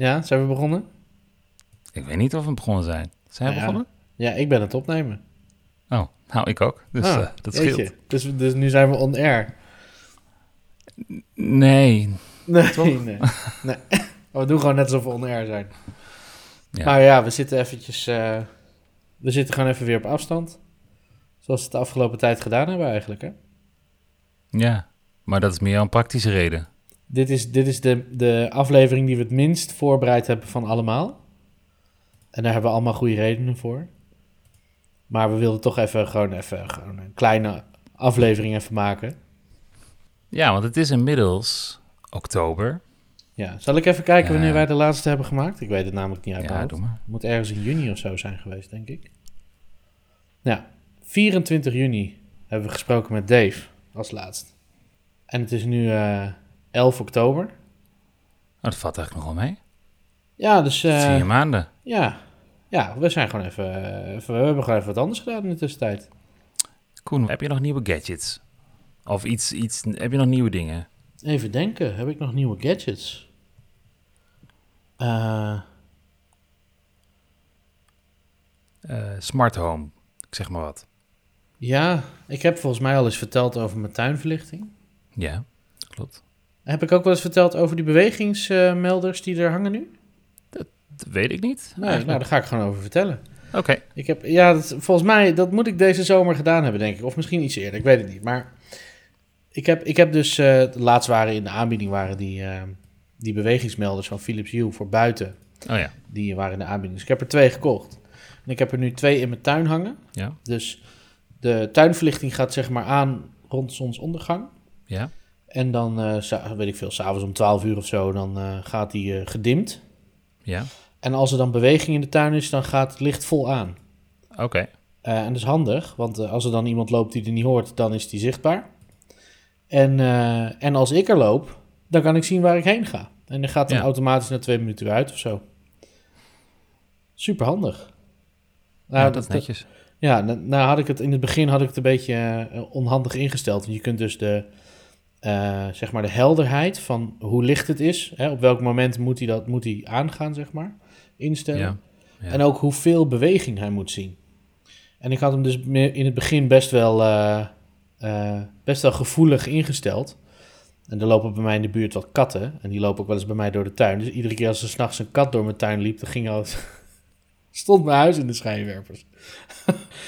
Ja, zijn we begonnen? Ik weet niet of we begonnen zijn. Zijn we Ja. begonnen? Ja, ik ben het opnemen. Oh, nou, ik ook. Dus Ah, eh, dat jeetje. scheelt. Dus, dus nu zijn we on air. Nee. Nee, Toch? nee. nee. We doen gewoon net alsof we on air zijn. Ja. Maar ja, we zitten eventjes... eh, we zitten gewoon even weer op afstand. Zoals we het de afgelopen tijd gedaan hebben eigenlijk, hè? Ja, maar dat is meer een praktische reden. Dit is, dit is de, de aflevering die we het minst voorbereid hebben van allemaal. En daar hebben we allemaal goede redenen voor. Maar we wilden toch even gewoon, even gewoon een kleine aflevering even maken. Ja, want het is inmiddels oktober. Ja, zal ik even kijken wanneer wij de laatste hebben gemaakt? Ik weet het namelijk niet uit Ja, doe maar. Het moet ergens in juni of zo zijn geweest, denk ik. Ja, 24 juni hebben we gesproken met Dave als laatst. En het is nu eh 11 oktober. Oh, dat valt eigenlijk nog wel mee. Ja, dus eh, Vier maanden. ja. ja, we zijn gewoon even, even, we hebben gewoon even wat anders gedaan in de tussentijd. Koen, heb je nog nieuwe gadgets? Of iets, iets, heb je nog nieuwe dingen? Even denken, heb ik nog nieuwe gadgets? Eh, Eh, smart home, ik zeg maar wat. ja, ik heb volgens mij al eens verteld over mijn tuinverlichting. Ja, klopt. Heb ik ook wel eens verteld over die bewegingsmelders die er hangen nu? Dat weet ik niet. Nee, nou, daar ga ik gewoon over vertellen. Oké, Ik heb, ja, dat, volgens mij, dat moet ik deze zomer gedaan hebben, denk ik. Of misschien iets eerder, ik weet het niet. Maar ik heb, ik heb dus, eh laatst waren in de aanbieding waren die, eh, die bewegingsmelders van Philips Hue voor buiten. oh ja. Die waren in de aanbieding. Dus ik heb er twee gekocht. En ik heb er nu twee in mijn tuin hangen. Ja, Dus de tuinverlichting gaat zeg maar aan rond zonsondergang. ja, En dan, eh, weet ik veel, s'avonds om 12 uur of zo, dan eh, gaat die eh, gedimd. ja. En als er dan beweging in de tuin is, dan gaat het licht vol aan. Oké, en dat is handig, want als er dan iemand loopt die er niet hoort, dan is die zichtbaar. En, en als ik er loop, dan kan ik zien waar ik heen ga. En dan gaat dan Ja. automatisch na twee minuten weer uit of zo. Super handig. nou, dat is netjes. Ja, nou, nou had ik het in het begin had ik het een beetje onhandig ingesteld. Want je kunt dus de, eh, zeg maar de helderheid van hoe licht het is, hè, op welk moment moet hij dat moet hij aangaan, zeg maar, instellen. Ja, ja. En ook hoeveel beweging hij moet zien. En ik had hem dus in het begin best wel, eh, eh, best wel gevoelig ingesteld. En er lopen bij mij in de buurt wat katten. En die lopen ook wel eens bij mij door de tuin. Dus iedere keer als er s'nachts een kat door mijn tuin liep, dan ging al, stond mijn huis in de schijnwerpers.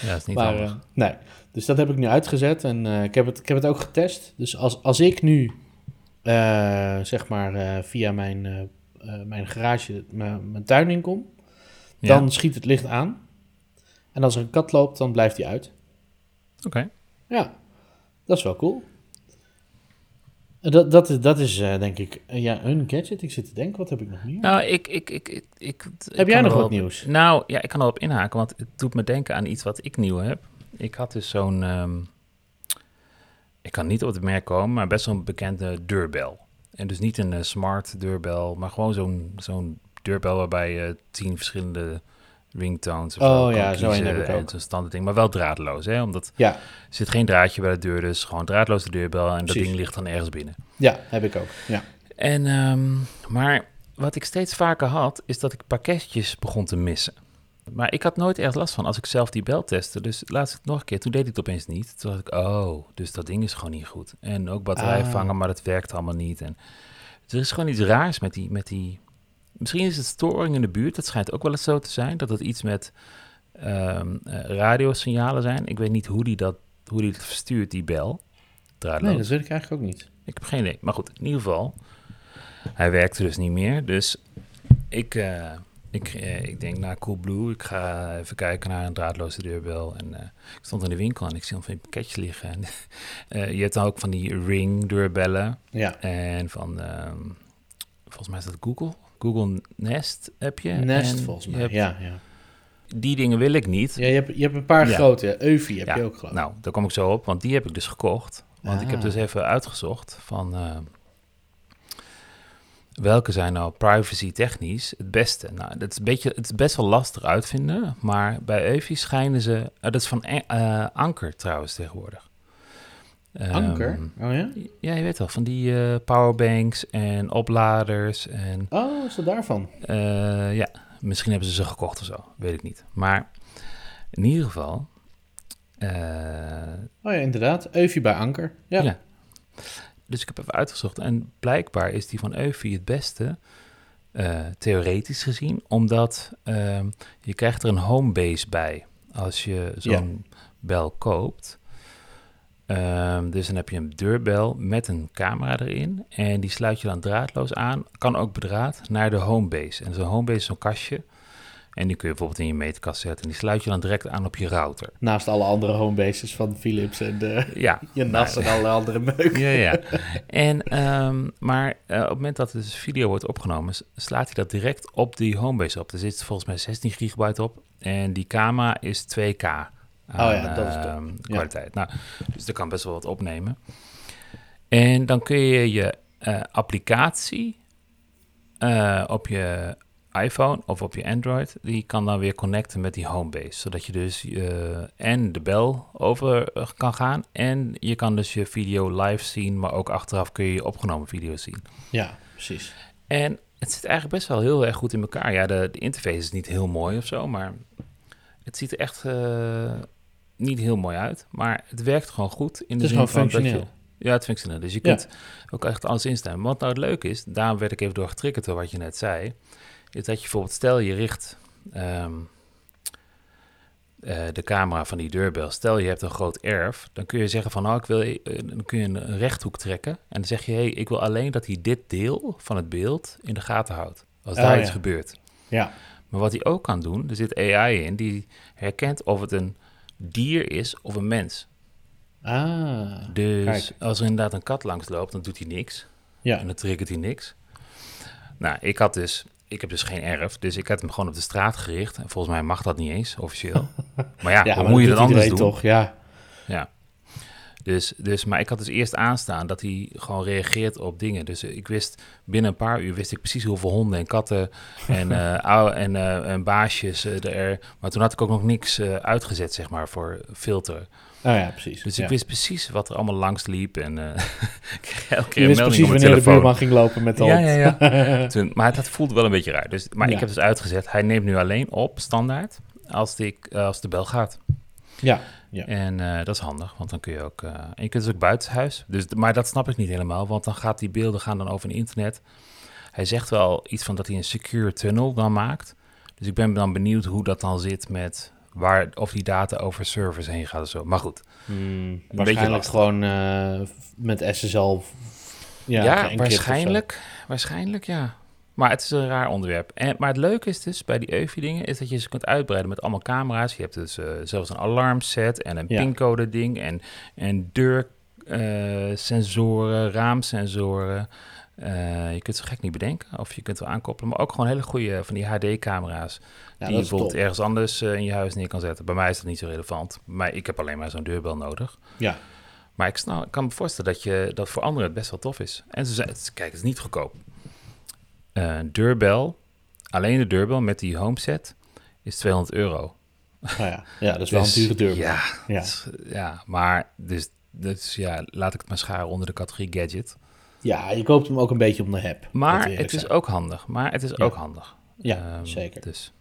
ja, dat is niet maar, nee, dus dat heb ik nu uitgezet en eh, ik, heb het, ik heb het ook getest. Dus als, als ik nu, eh, zeg maar, eh, via mijn, mijn garage mijn tuin inkom, Ja, dan schiet het licht aan. En als er een kat loopt, dan blijft die uit. Oké, Ja, dat is wel cool. Dat, dat is, dat is denk ik ja, een gadget. Ik zit te denken, wat heb ik nog meer? Nou, ik... ik, ik, ik, heb jij nog wat nieuws? Nou, ja, ik kan erop inhaken, want het doet me denken aan iets wat ik nieuw heb. Ik had dus zo'n... ehm, ik kan niet op het merk komen, maar best wel een bekende deurbel. En dus niet een eh, smart deurbel, maar gewoon zo'n zo'n deurbel waarbij je tien verschillende ringtones of Oh zo ja, zo en. Zo'n standaard ding, maar wel draadloos, hè? Omdat Ja, er zit geen draadje bij de deur, dus gewoon draadloze deurbel en dat ding ligt dan ergens binnen. ja, heb ik ook. Ja. En, ehm, maar wat ik steeds vaker had, is dat ik pakketjes begon te missen. Maar ik had nooit erg last van als ik zelf die bel testte. Dus laatst nog een keer, toen deed ik het opeens niet. Toen dacht ik, oh, dus dat ding is gewoon niet goed. En ook batterij Ah. vangen, maar dat werkt allemaal niet. En er is gewoon iets raars met die, met die... Misschien is het storing in de buurt, dat schijnt ook wel eens zo te zijn. Dat het iets met eh, radiosignalen zijn. Ik weet niet hoe die dat, hoe die het verstuurt, die bel. Draadloos. Nee, dat weet ik eigenlijk ook niet. Ik heb geen idee. Maar goed, in ieder geval. Hij werkte dus niet meer. Dus ik, eh, ik, eh, ik denk, nou, Coolblue. Ik ga even kijken naar een draadloze deurbel. En eh, ik stond in de winkel en ik zie al van die pakketjes liggen. En, eh, je hebt dan ook van die Ring deurbellen. Ja, En van, ehm, volgens mij is dat Google. Google Nest heb je. Nest En volgens mij. hebt- Ja, ja. Die dingen wil ik niet. ja je, hebt, je hebt een paar Ja. grote. Eufy heb Ja, je ook geloof. Nou, daar kom ik zo op, want die heb ik dus gekocht. Want ik heb Ah. dus even uitgezocht van welke zijn nou privacy technisch het beste. Nou, dat is een beetje, het is best wel lastig uitvinden, maar bij Eufy schijnen ze, eh, dat is van eh, eh, Anker trouwens tegenwoordig. Ehm, Anker? Oh ja? Ja, je weet wel, van die eh, powerbanks en opladers en... Oh, is dat daarvan? ja, misschien hebben ze ze gekocht of zo, weet ik niet. Maar in ieder geval... Oh ja, inderdaad. Eufje bij Anker. Ja. Ja. Dus ik heb even uitgezocht en blijkbaar is die van Eufy het beste, eh, theoretisch gezien, omdat ehm, je krijgt er een homebase bij als je zo'n bel koopt. Ehm, dus dan heb je een deurbel met een camera erin en die sluit je dan draadloos aan, kan ook bedraad, naar de homebase. En zo'n homebase is zo'n kastje en die kun je bijvoorbeeld in je meetkast zetten en die sluit je dan direct aan op je router. Naast alle andere homebases van Philips en de, Ja, je NAS Nou, en alle andere meuk. Ja, ja. En, ehm, maar eh, op het moment dat dus video wordt opgenomen, slaat hij dat direct op die homebase op. Er zit volgens mij 16 gigabyte op. En die camera is 2K aan Oh ja, dat is top. ehm, Ja. kwaliteit. Nou, dus er kan best wel wat opnemen. En dan kun je je eh, applicatie eh, op je iPhone of op je Android, die kan dan weer connecten met die homebase. Zodat je dus eh, en de bel over eh, kan gaan en je kan dus je video live zien, maar ook achteraf kun je je opgenomen video zien. Ja, precies. En het zit eigenlijk best wel heel erg goed in elkaar. Ja, de, de interface is niet heel mooi of zo, maar het ziet er echt eh, niet heel mooi uit. Maar het werkt gewoon goed. In de Het is zin gewoon van dat je- functioneel. ja, het functioneel. Dus je Ja. kunt ook echt alles instellen. Wat nou het leuke is, daarom werd ik even door getriggerd door wat je net zei, is dat je bijvoorbeeld, stel je richt ehm, eh, de camera van die deurbel, stel je hebt een groot erf, dan kun je zeggen van, nou, ik wil, eh, dan kun je een, rechthoek trekken en dan zeg je, hey, ik wil alleen dat hij dit deel van het beeld in de gaten houdt, als Oh, daar ja. iets gebeurt. Ja, Maar wat hij ook kan doen, er zit AI in, die herkent of het een dier is of een mens. ah, Dus Kijk. als er inderdaad een kat langs loopt, dan doet hij niks. ja. En dan triggert hij niks. Nou, ik had dus, ik heb dus geen erf, dus ik had hem gewoon op de straat gericht. En volgens mij mag dat niet eens, officieel. Maar ja, ja, hoe maar moet je dat anders doen? toch? Ja, Ja. Dus, dus, maar ik had dus eerst aanstaan dat hij gewoon reageert op dingen. Dus eh, ik wist, binnen een paar uur wist ik precies hoeveel honden en katten en, oude, en, eh, en baasjes er... Maar toen had ik ook nog niks uitgezet, zeg maar, voor filter. Oh ja, precies. Dus ja. ik wist precies wat er allemaal langs liep. En eh ik kreeg elke keer Je wist precies wanneer de buurman ging lopen met de Ja, hond. ja, ja. Toen, maar dat voelde wel een beetje raar. Dus, maar Ja. ik heb dus uitgezet, hij neemt nu alleen op, standaard, als, die, eh, als de bel gaat. ja, ja. En eh, dat is handig, want dan kun je ook... en je kunt dus ook buitenshuis. Dus, maar dat snap ik niet helemaal, want dan gaat die beelden gaan dan over een internet. Hij zegt wel iets van dat hij een secure tunnel dan maakt. Dus ik ben dan benieuwd hoe dat dan zit met... Waar, of die data over servers heen gaat of zo. Maar goed, Hmm, beetje waarschijnlijk gewoon eh, met SSL. Ja, waarschijnlijk. Waarschijnlijk, ja. Maar het is een raar onderwerp. En, maar het leuke is dus bij die EUFI-dingen... is dat je ze kunt uitbreiden met allemaal camera's. Je hebt dus eh, zelfs een alarmset en een Ja. pincode-ding... en, en deursensoren, raamsensoren. Eh, je kunt ze gek niet bedenken. Of je kunt wel aankoppelen. Maar ook gewoon hele goede van die HD-camera's... Ja, die je bijvoorbeeld top. ergens anders eh, in je huis neer kan zetten. Bij mij is dat niet zo relevant. Maar ik heb alleen maar zo'n deurbel nodig. Ja, Maar ik, snap, ik kan me voorstellen dat, je, dat voor anderen het best wel tof is. En ze het- kijk, het is niet goedkoop. Eh, deurbel, alleen de deurbel met die homeset, is 200 euro. nou ja. ja, dat is wel een Dus, dure deur. Ja, Ja. ja, maar dus, dus ja, laat ik het maar scharen onder de categorie gadget. Ja, je koopt hem ook een beetje om de heb. Maar het is zijn. ook handig. Maar het is Ja. ook handig. Ja, Ehm, zeker. Dus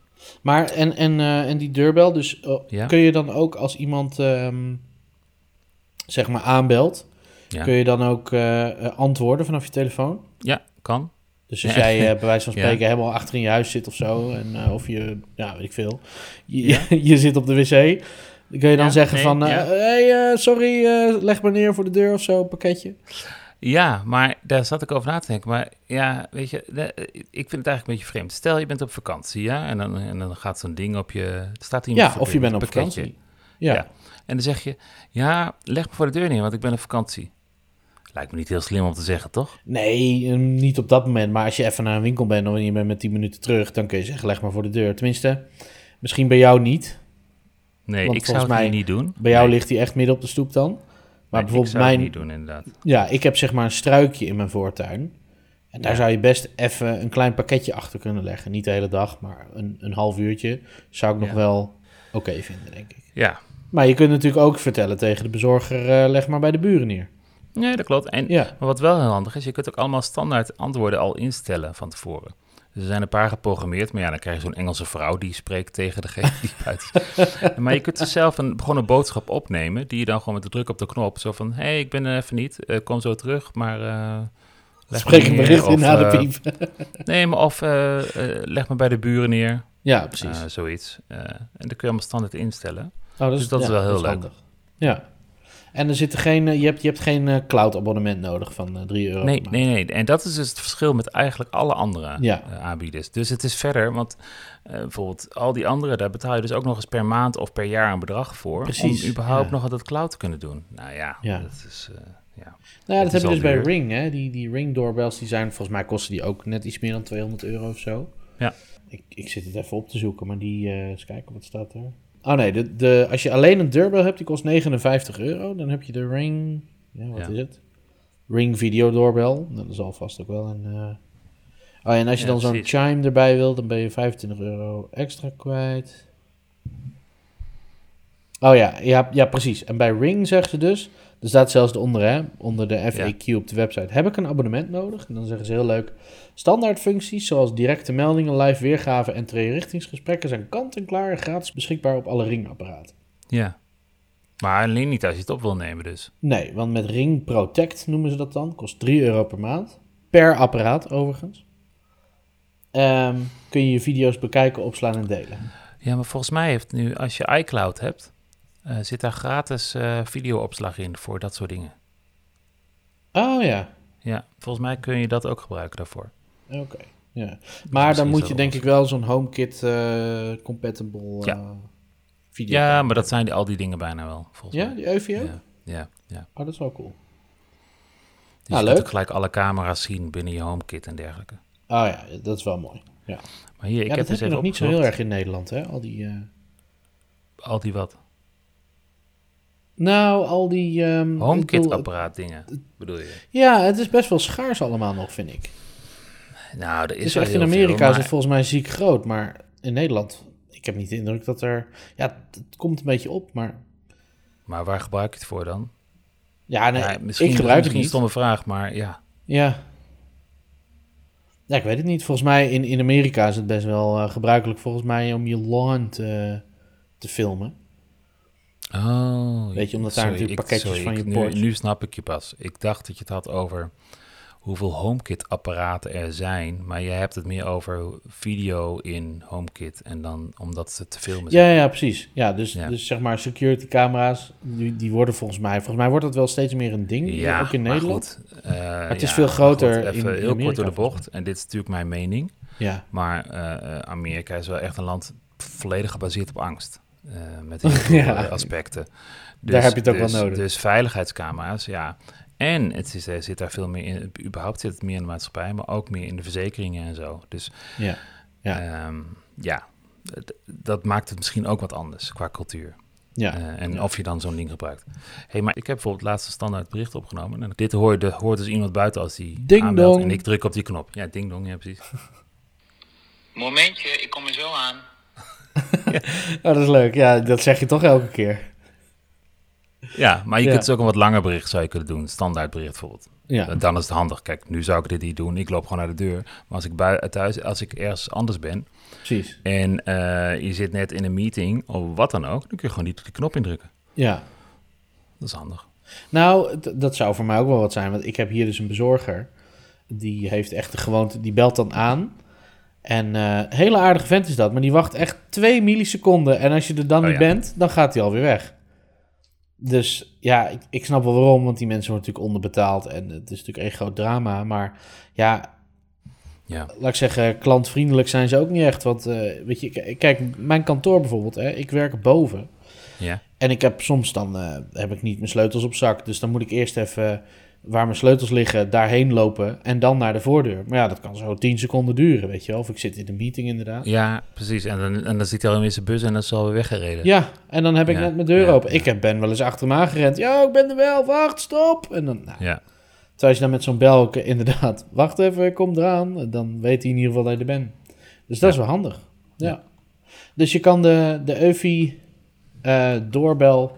Maar en, en, eh, en die deurbel, dus oh, Ja. kun je dan ook als iemand ehm, zeg maar aanbelt, ja, kun je dan ook eh, eh, antwoorden vanaf je telefoon? ja kan. Dus als jij bij wijze van spreken helemaal achter in je huis zit of zo, en, of je, ja, weet ik veel, je, je zit op de wc, dan kun je dan zeggen nee, van, hey, sorry, leg maar neer voor de deur of zo, pakketje. Ja, maar daar zat ik over na te denken. Maar ja, weet je, ik vind het eigenlijk een beetje vreemd. Stel, je bent op vakantie, ja, en dan, en dan gaat zo'n ding op je... Staat hier Ja, of je bent op pakketje. vakantie. Ja. Ja. En dan zeg je, ja, leg me voor de deur neer, want ik ben op vakantie. Lijkt me niet heel slim om te zeggen, toch? Nee, eh, niet op dat moment. Maar als je even naar een winkel bent en je bent met 10 minuten terug, dan kun je zeggen, leg maar voor de deur. Tenminste, misschien bij jou niet. Nee, ik zou het hier niet doen. Bij jou Nee, ligt hij echt midden op de stoep dan. Maar nee, bijvoorbeeld ik zou mijn, niet doen, inderdaad. ja, ik heb zeg maar een struikje in mijn voortuin. En daar Ja. zou je best even een klein pakketje achter kunnen leggen. Niet de hele dag, maar een, een half uurtje zou ik nog Ja. wel oké vinden, denk ik. Ja, Maar je kunt natuurlijk ook vertellen tegen de bezorger, eh, leg maar bij de buren neer. Nee, dat klopt. En, Ja, Maar wat wel heel handig is, je kunt ook allemaal standaard antwoorden al instellen van tevoren. Er zijn een paar geprogrammeerd, maar ja, dan krijg je zo'n Engelse vrouw die spreekt tegen degene die buiten. Maar je kunt dus zelf een, gewoon een boodschap opnemen, die je dan gewoon met de druk op de knop, zo van, hé, hey, ik ben er even niet, eh, kom zo terug, maar... leg spreek me een bericht in na de eh, piep. Nee, maar of leg me bij de buren neer, Ja, precies. zoiets. En dan kun je allemaal standaard instellen. oh, dus dat is wel heel leuk. Ja. En er zit geen, eh, je, hebt, je hebt geen eh, cloud abonnement nodig van eh 3 euro. Nee, nee, nee. En dat is dus het verschil met eigenlijk alle andere Ja. eh, aanbieders. Dus het is verder, want eh, bijvoorbeeld al die andere, daar betaal je dus ook nog eens per maand of per jaar een bedrag voor. Precies, Om überhaupt ja. nog dat cloud te kunnen doen. Nou ja, Ja. dat is... eh, ja. Nou ja, dat is heb je dus bij. Ring, hè. Die, die Ring doorbels, die zijn, volgens mij kosten die ook net iets meer dan 200 euro of zo. Ja. Ik, ik zit het even op te zoeken, maar die, eh eens kijken, wat staat er? Oh nee, de, de, als je alleen een deurbel hebt, die kost 59 euro. Dan heb je de Ring, ja, wat Ja. is het? Ring video doorbel. Nou, dat zal vast ook wel een... eh, Oh en als je Ja, dan zo'n chime erbij wil, dan ben je 25 euro extra kwijt. Oh ja, ja, ja, precies. En bij Ring zeggen ze dus, er staat zelfs eronder, hè, onder de FAQ op de website, heb ik een abonnement nodig? En dan zeggen ze heel leuk, standaard functies zoals directe meldingen, live weergave en tweerichtingsgesprekken zijn kant-en-klaar en gratis beschikbaar op alle Ring-apparaten. ja. Maar alleen niet als je het op wil nemen dus. Nee, want met Ring Protect noemen ze dat dan, kost 3 euro per maand. Per apparaat overigens. Ehm, kun je je video's bekijken, opslaan en delen. Ja, maar volgens mij heeft nu, als je iCloud hebt, eh, zit daar gratis eh videoopslag in voor dat soort dingen. Oh ja, Ja, volgens mij kun je dat ook gebruiken daarvoor. oké. Ja. Maar misschien dan moet je denk ik wel zo'n HomeKit eh compatible Ja. video. Ja, maar dat zijn die, al die dingen bijna wel, volgens Ja, mij. die EVO? Ja, ja, ja. Oh, dat is wel cool. Dus Nou, je leuk. kunt gelijk alle camera's zien binnen je HomeKit en dergelijke. Oh ja, dat is wel mooi. Ja, Maar hier, ik ja heb dat dus heb je even nog niet zo heel erg in Nederland, hè? Al die... Al die wat? Nou, al die... ehm, ik bedoel, HomeKit-apparaat dingen, bedoel je? Ja, het is best wel schaars allemaal nog, vind ik. Nou, er Het is, echt in Amerika veel, is het volgens mij ziek groot, maar in Nederland... Ik heb niet de indruk dat er... Ja, het komt een beetje op, maar... Maar waar gebruik je het voor dan? Ja, nee, ja, misschien, ik gebruik het misschien een niet. stomme vraag, maar ja. Ja. Ja, ik weet het niet. Volgens mij in, in Amerika is het best wel eh, gebruikelijk volgens mij om je lawn te, te filmen. Oh, Weet je, omdat daar natuurlijk ik- pakketjes sorry, van ik- je nu, porch- nu snap ik je pas. Ik dacht dat je het had over hoeveel HomeKit-apparaten er zijn, maar je hebt het meer over video in HomeKit en dan omdat ze te filmen zijn. Ja, ja, precies. Ja, dus, Ja. dus zeg maar security camera's, die, die worden volgens mij... Volgens mij wordt dat wel steeds meer een ding, Ja, ook in maar Nederland. eh, het is veel groter goed, even in heel kort door de bocht, en dit is natuurlijk mijn mening, Ja, maar eh, eh, Amerika is wel echt een land volledig gebaseerd op angst. Eh, met heel veel Ja. eh, aspecten. Daar heb je het ook wel dus- nodig. Dus veiligheidscamera's, ja. En het is, er zit daar veel meer in, überhaupt zit het meer in de maatschappij, maar ook meer in de verzekeringen en zo. Dus ja. Ja. ja, ja dat maakt het misschien ook wat anders qua cultuur. ja. Eh, en ja. of je dan zo'n ding gebruikt. hey, maar ik heb bijvoorbeeld het laatste standaard bericht opgenomen. En dit hoort, hoort dus iemand buiten als die Ding aanbelt. dong. En ik druk op die knop. Ja, ding dong, ja precies. Momentje, ik kom er zo aan. Oh, dat is leuk. Ja, dat zeg je toch elke keer. Ja, maar je kunt dus ook een wat langer bericht zou je kunnen doen. Standaard bericht bijvoorbeeld. Ja, Dan is het handig. Kijk, nu zou ik dit niet doen. Ik loop gewoon naar de deur. Maar als ik thuis, als ik ergens anders ben precies. en eh, je zit net in een meeting of wat dan ook, dan kun je gewoon niet de knop indrukken. Ja. Dat is handig. Nou, dat zou voor mij ook wel wat zijn. Want ik heb hier dus een bezorger. Die heeft echt de gewoonte, die belt dan aan. En eh hele aardige vent is dat. Maar die wacht echt twee milliseconden. En als je er dan Oh, niet ja. bent, dan gaat hij alweer weg. Dus ja, ik, ik snap wel waarom. Want die mensen worden natuurlijk onderbetaald. En het is natuurlijk één groot drama. Maar ja, Ja, laat ik zeggen, klantvriendelijk zijn ze ook niet echt. Want eh, weet je, kijk, mijn kantoor bijvoorbeeld. Hè, ik werk boven. ja, En ik heb soms dan eh, heb ik niet mijn sleutels op zak. Dus dan moet ik eerst even waar mijn sleutels liggen, daarheen lopen en dan naar de voordeur. Maar ja, dat kan zo 10 seconden duren, weet je wel. Of ik zit in een meeting inderdaad. ja precies. En dan, en dan zit hij al in zijn bus en dan is hij alweer weggereden. Ja, en dan heb ik Ja, net mijn deur ja, open. Ik heb, ben wel eens achter hem aangerend. Ja, ik ben er wel. Wacht, stop. En dan, nou, Ja, terwijl je dan met zo'n bel eh, inderdaad, wacht even, ik kom eraan. Dan weet hij in ieder geval dat je er bent. Dus dat is wel handig. Ja. Dus je kan de, de EUFI eh, doorbel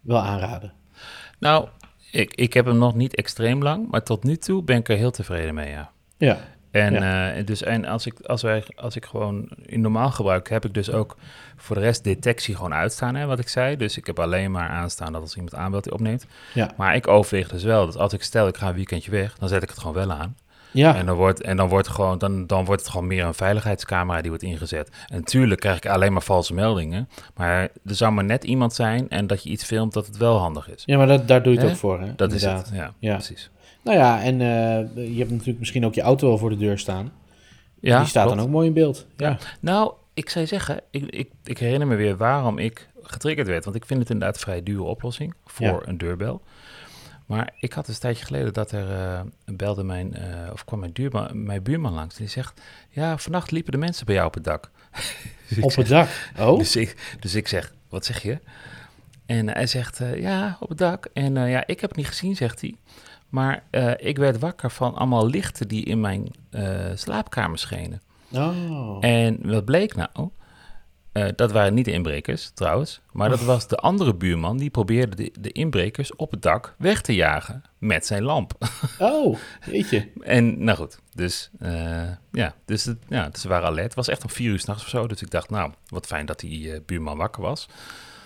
wel aanraden. Nou, ik, ik heb hem nog niet extreem lang, maar tot nu toe ben ik er heel tevreden mee, ja. Ja, En, eh, dus, en als, ik, als, wij, als ik gewoon in normaal gebruik, heb ik dus ook voor de rest detectie gewoon uitstaan, hè, wat ik zei. Dus ik heb alleen maar aanstaan dat als iemand aanbelt, die opneemt. ja, Maar ik overweeg dus wel dat als ik stel, ik ga een weekendje weg, dan zet ik het gewoon wel aan. Ja. En, dan wordt, en dan, wordt gewoon, dan, dan wordt het gewoon meer een veiligheidscamera die wordt ingezet. En natuurlijk krijg ik alleen maar valse meldingen. Maar er zou maar net iemand zijn en dat je iets filmt dat het wel handig is. ja maar dat, daar doe je het Hè? ook voor, hè? Dat Inderdaad. is het, ja, Ja. precies. Nou ja, en eh, je hebt natuurlijk misschien ook je auto wel voor de deur staan. Ja, Die staat klopt. dan ook mooi in beeld. Ja, Ja. Nou, ik zou zeggen, ik, ik, ik herinner me weer waarom ik getriggerd werd. Want ik vind het inderdaad een vrij dure oplossing voor Ja. een deurbel. Maar ik had een tijdje geleden dat er eh, belde mijn, eh, of kwam mijn, buurman langs. En die zegt, ja, vannacht liepen de mensen bij jou op het dak. Dus Op zeg- het dak. Oh, Dus ik, dus ik zeg, wat zeg je? En hij zegt, eh, ja, op het dak. En ja, ik heb het niet gezien, zegt hij. Maar ik werd wakker van allemaal lichten die in mijn slaapkamer schenen. oh. En wat bleek nou? Eh, dat waren niet de inbrekers, trouwens. Maar dat was de andere buurman die probeerde de, de inbrekers op het dak weg te jagen met zijn lamp. oh, jeetje. en nou goed, dus eh, ja, dus, het, ja, dus ze waren alert. Het was echt om vier uur s'nachts of zo. Dus ik dacht, nou, wat fijn dat die eh, buurman wakker was.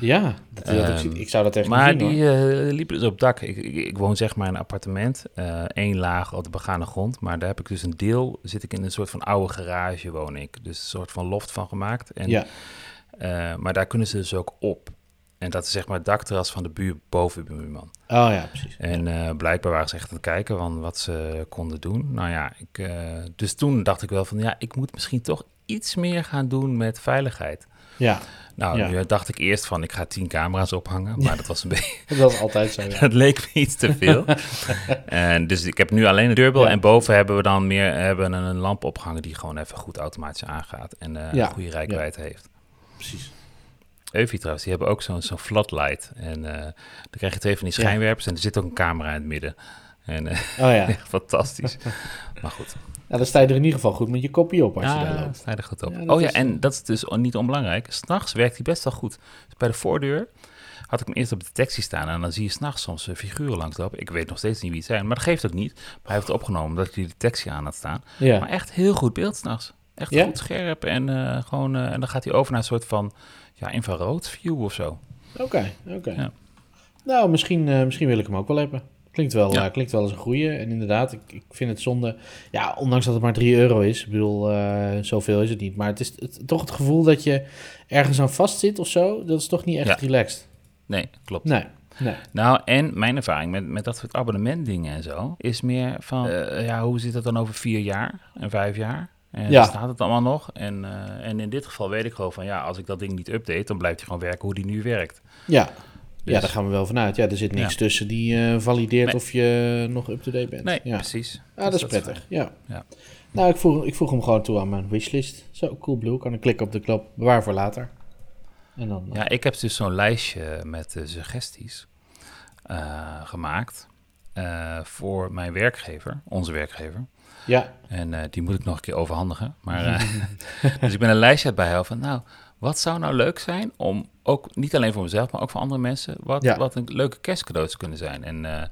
Ja, dat, dat- Ehm, ik, zou dat echt Maar zien, die eh, liepen dus op dak. Ik, ik, ik woon zeg maar in een appartement, eh één laag op de begane grond. Maar daar heb ik dus een deel, zit ik in een soort van oude garage woon ik. Dus een soort van loft van gemaakt. En, Ja, eh, maar daar kunnen ze dus ook op. En dat is zeg maar het dakterras van de buur boven de buurman. oh ja, precies. En eh, blijkbaar waren ze echt aan het kijken van wat ze konden doen. Nou ja, ik, eh, dus toen dacht ik wel van ja, ik moet misschien toch iets meer gaan doen met veiligheid. Ja, Nou, Ja. nu dacht ik eerst van ik ga tien camera's ophangen, maar dat was een beetje... dat is altijd zo. Ja. Het leek me iets te veel. en dus ik heb nu alleen een deurbel. En boven hebben we dan meer hebben een lamp opgehangen die gewoon even goed automatisch aangaat. En eh, een goede rijkwijde heeft. Precies. Eufy trouwens, die hebben ook zo'n zo'n floodlight. En eh, dan krijg je twee van die schijnwerpers en er zit ook een camera in het midden. En eh, Oh ja. fantastisch. maar goed. Nou, dan sta je er in ieder geval goed met je kopje op als je daar Ja, loopt. sta je er goed op. Ja, oh ja, is- en dat is dus niet onbelangrijk. S'nachts werkt hij best wel goed. Dus bij de voordeur had ik hem eerst op detectie staan. En dan zie je s'nachts soms figuren langslopen. Ik weet nog steeds niet wie het zijn, maar dat geeft ook niet. Maar hij heeft het opgenomen dat ik die detectie aan had staan. Ja. Maar echt heel goed beeld s'nachts. Echt Ja? goed scherp. En, eh, gewoon, eh, en dan gaat hij over naar een soort van ja, infrarood view of zo. Oké, oké. Ja. Nou, misschien, misschien wil ik hem ook wel hebben. Klinkt wel, Ja. eh, klinkt wel als een goeie. En inderdaad, ik, ik vind het zonde. Ja, ondanks dat het maar 3 euro is. Ik bedoel, eh, zoveel is het niet. Maar het is het, toch het gevoel dat je ergens aan vastzit of zo. Dat is toch niet echt Ja. relaxed. Nee, klopt. Nee, nee. Nou, en mijn ervaring met, met dat soort abonnementdingen en zo, is meer van, eh, ja, hoe zit het dan over vier jaar en vijf jaar? En Ja. staat het allemaal nog? En, eh, en in dit geval weet ik gewoon van, ja, als ik dat ding niet update, dan blijft hij gewoon werken hoe die nu werkt. Ja. Dus- ja, daar gaan we wel vanuit. Ja, er zit niks Ja. tussen die eh, valideert Nee. of je nog up-to-date bent. Nee, ja. precies. Ah, dat Dus is prettig. Ja. Ja. Nou, ik voeg, ik voeg hem gewoon toe aan mijn wishlist. Zo, cool blue. Kan ik klikken op de knop, bewaar voor later. En dan... eh, Ja, ik heb dus zo'n lijstje met eh, suggesties eh, gemaakt eh, voor mijn werkgever, onze werkgever. ja. En eh, die moet ik nog een keer overhandigen. Maar, eh, dus ik ben een lijstje bijhouden van, nou, wat zou nou leuk zijn om ook, niet alleen voor mezelf, maar ook voor andere mensen, wat, Ja. wat een leuke kerstcadeaus kunnen zijn. En eh, nou,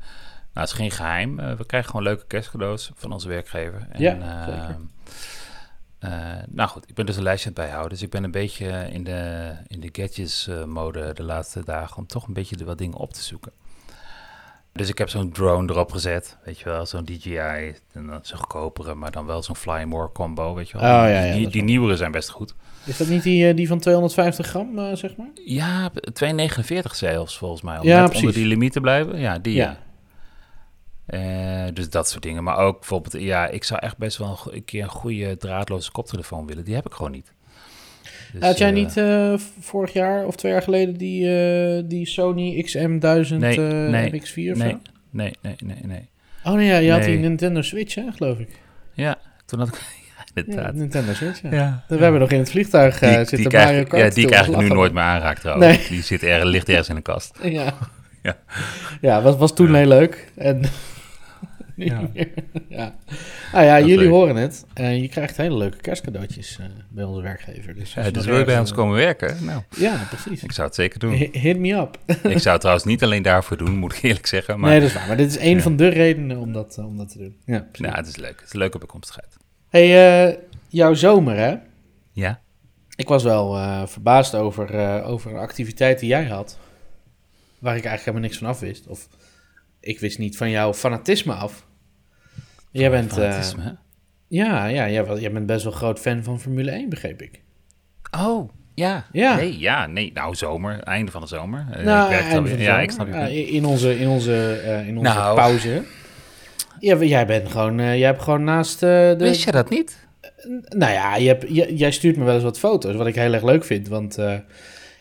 het is geen geheim. Eh, we krijgen gewoon leuke kerstcadeaus van onze werkgever. En, Ja, eh, zeker. nou goed, ik ben dus een lijstje aan het bijhouden. Dus ik ben een beetje in de, in de gadgets-mode de laatste dagen om toch een beetje de wat dingen op te zoeken. Dus ik heb zo'n drone erop gezet, weet je wel, zo'n DJI, en zo'n goedkopere, maar dan wel zo'n Fly More combo, weet je wel. Oh, die, ja, ja, die, die nieuwere zijn best goed. Is dat niet die, eh, die van 250 gram, eh, zeg maar? Ja, 2,49 zelfs volgens mij, om Ja, net onder die limiet te blijven. Ja, die ja. Eh, dus dat soort dingen. Maar ook bijvoorbeeld, ja, ik zou echt best wel een keer een goede draadloze koptelefoon willen. Die heb ik gewoon niet. Dus, Had jij eh, niet eh, vorig jaar of twee jaar geleden die, eh, die Sony XM1000 Nee, nee, MX4 of Nee, zo? nee, nee, nee, nee. Oh nee, ja, je had die. Nintendo Switch, hè, geloof ik. Ja, toen had ik... ja. Nintendo Switch, ja. Ja. We hebben nog in het vliegtuig Die, zitten die, Mario krijg, Kart. ja, die ik nu lachen. nooit meer aanraakt trouwens. Nee. Die zit er, ligt ergens in de kast. Ja, Ja. ja was, was toen heel leuk. En niet Ja. meer. ja. Nou ja, Dat jullie leuk. horen het. En je krijgt hele leuke kerstcadeautjes eh, bij onze werkgever. Dus, als Ja, dus wil je bij ons komen werken? Nou, eh, Ja, precies. ik zou het zeker doen. Hi- Hit me up. ik zou het trouwens niet alleen daarvoor doen, moet ik eerlijk zeggen. Maar nee, dat is waar. Maar dit is Ja. van de redenen om dat, eh, om dat te doen. Ja, precies. nou, het is leuk. Het is een leuke bijkomstigheid. hey, eh, jouw zomer hè? Ja? Ik was wel eh, verbaasd over, eh, over een activiteit die jij had. Waar ik eigenlijk helemaal niks van af wist. Of ik wist niet van jouw fanatisme af. Jij bent, eh, ja, ja jij, bent best wel groot fan van Formule 1, begreep ik. Oh, ja. Ja. Nee, ja, nee. Nou, zomer. Einde van de zomer. Eh, Nou, ik werk Ja, ik snap je. In onze, in onze, eh, in onze Nou. pauze. Ja, jij bent gewoon, jij hebt gewoon naast de... Wist je dat niet? Nou ja, je hebt, jij stuurt me wel eens wat foto's, wat ik heel erg leuk vind. Want Ja.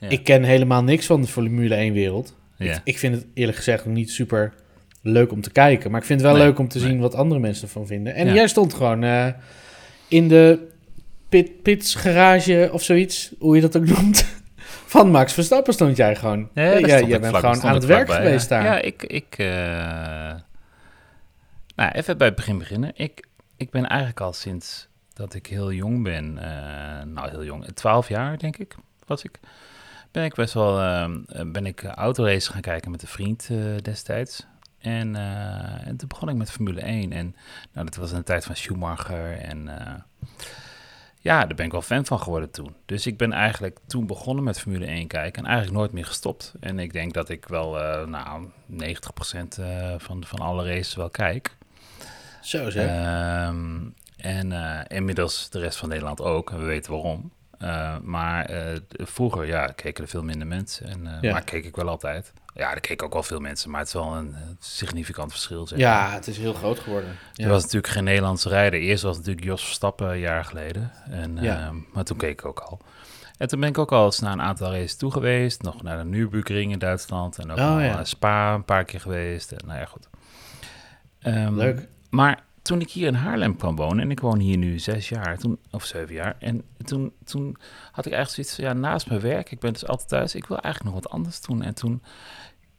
ik ken helemaal niks van de Formule 1 wereld. Ja. Ik vind het eerlijk gezegd nog niet super leuk om te kijken. Maar ik vind het wel Nee, leuk om te nee. zien wat andere mensen ervan vinden. En Ja. jij stond gewoon eh, in de pit, pits garage of zoiets, hoe je dat ook noemt. Van Max Verstappen stond jij gewoon. Ja, jij ik bent vlak- gewoon aan het werk geweest daar. Ja, ik... ik eh, Nou, even bij het begin beginnen. Ik, ik ben eigenlijk al sinds dat ik heel jong ben, eh, nou heel jong, 12 jaar denk ik, was ik, ben ik best wel, eh, ben ik autoraces gaan kijken met een vriend destijds. En, eh, en toen begon ik met Formule 1 en nou, dat was in de tijd van Schumacher en... eh, ja, daar ben ik wel fan van geworden toen. Dus ik ben eigenlijk toen begonnen met Formule 1 kijken en eigenlijk nooit meer gestopt. En ik denk dat ik wel, eh nou, 90% eh, van, van alle races wel kijk. Zo zeg. Ehm, en inmiddels de rest van Nederland ook, en we weten waarom. Eh, maar eh, vroeger, ja, keken er veel minder mensen. En, Ja. Maar keek ik wel altijd. Ja, er keken ook wel veel mensen, maar het is wel een significant verschil. Zeg. ja, het is heel groot geworden. Ja. Er was natuurlijk geen Nederlandse rijder. Eerst was het natuurlijk Jos Verstappen een jaar geleden. En, Ja. maar toen keek ik ook al. En toen ben ik ook al eens naar een aantal races toe geweest. Nog naar de Nürburgring in Duitsland. En ook Oh, naar Spa een paar keer geweest. En, nou ja, goed. Ehm, Leuk. Maar toen ik hier in Haarlem kwam wonen, en ik woon hier nu zes jaar, toen, of zeven jaar, en toen, toen had ik eigenlijk zoiets van, ja, naast mijn werk, ik ben dus altijd thuis, ik wil eigenlijk nog wat anders doen. En toen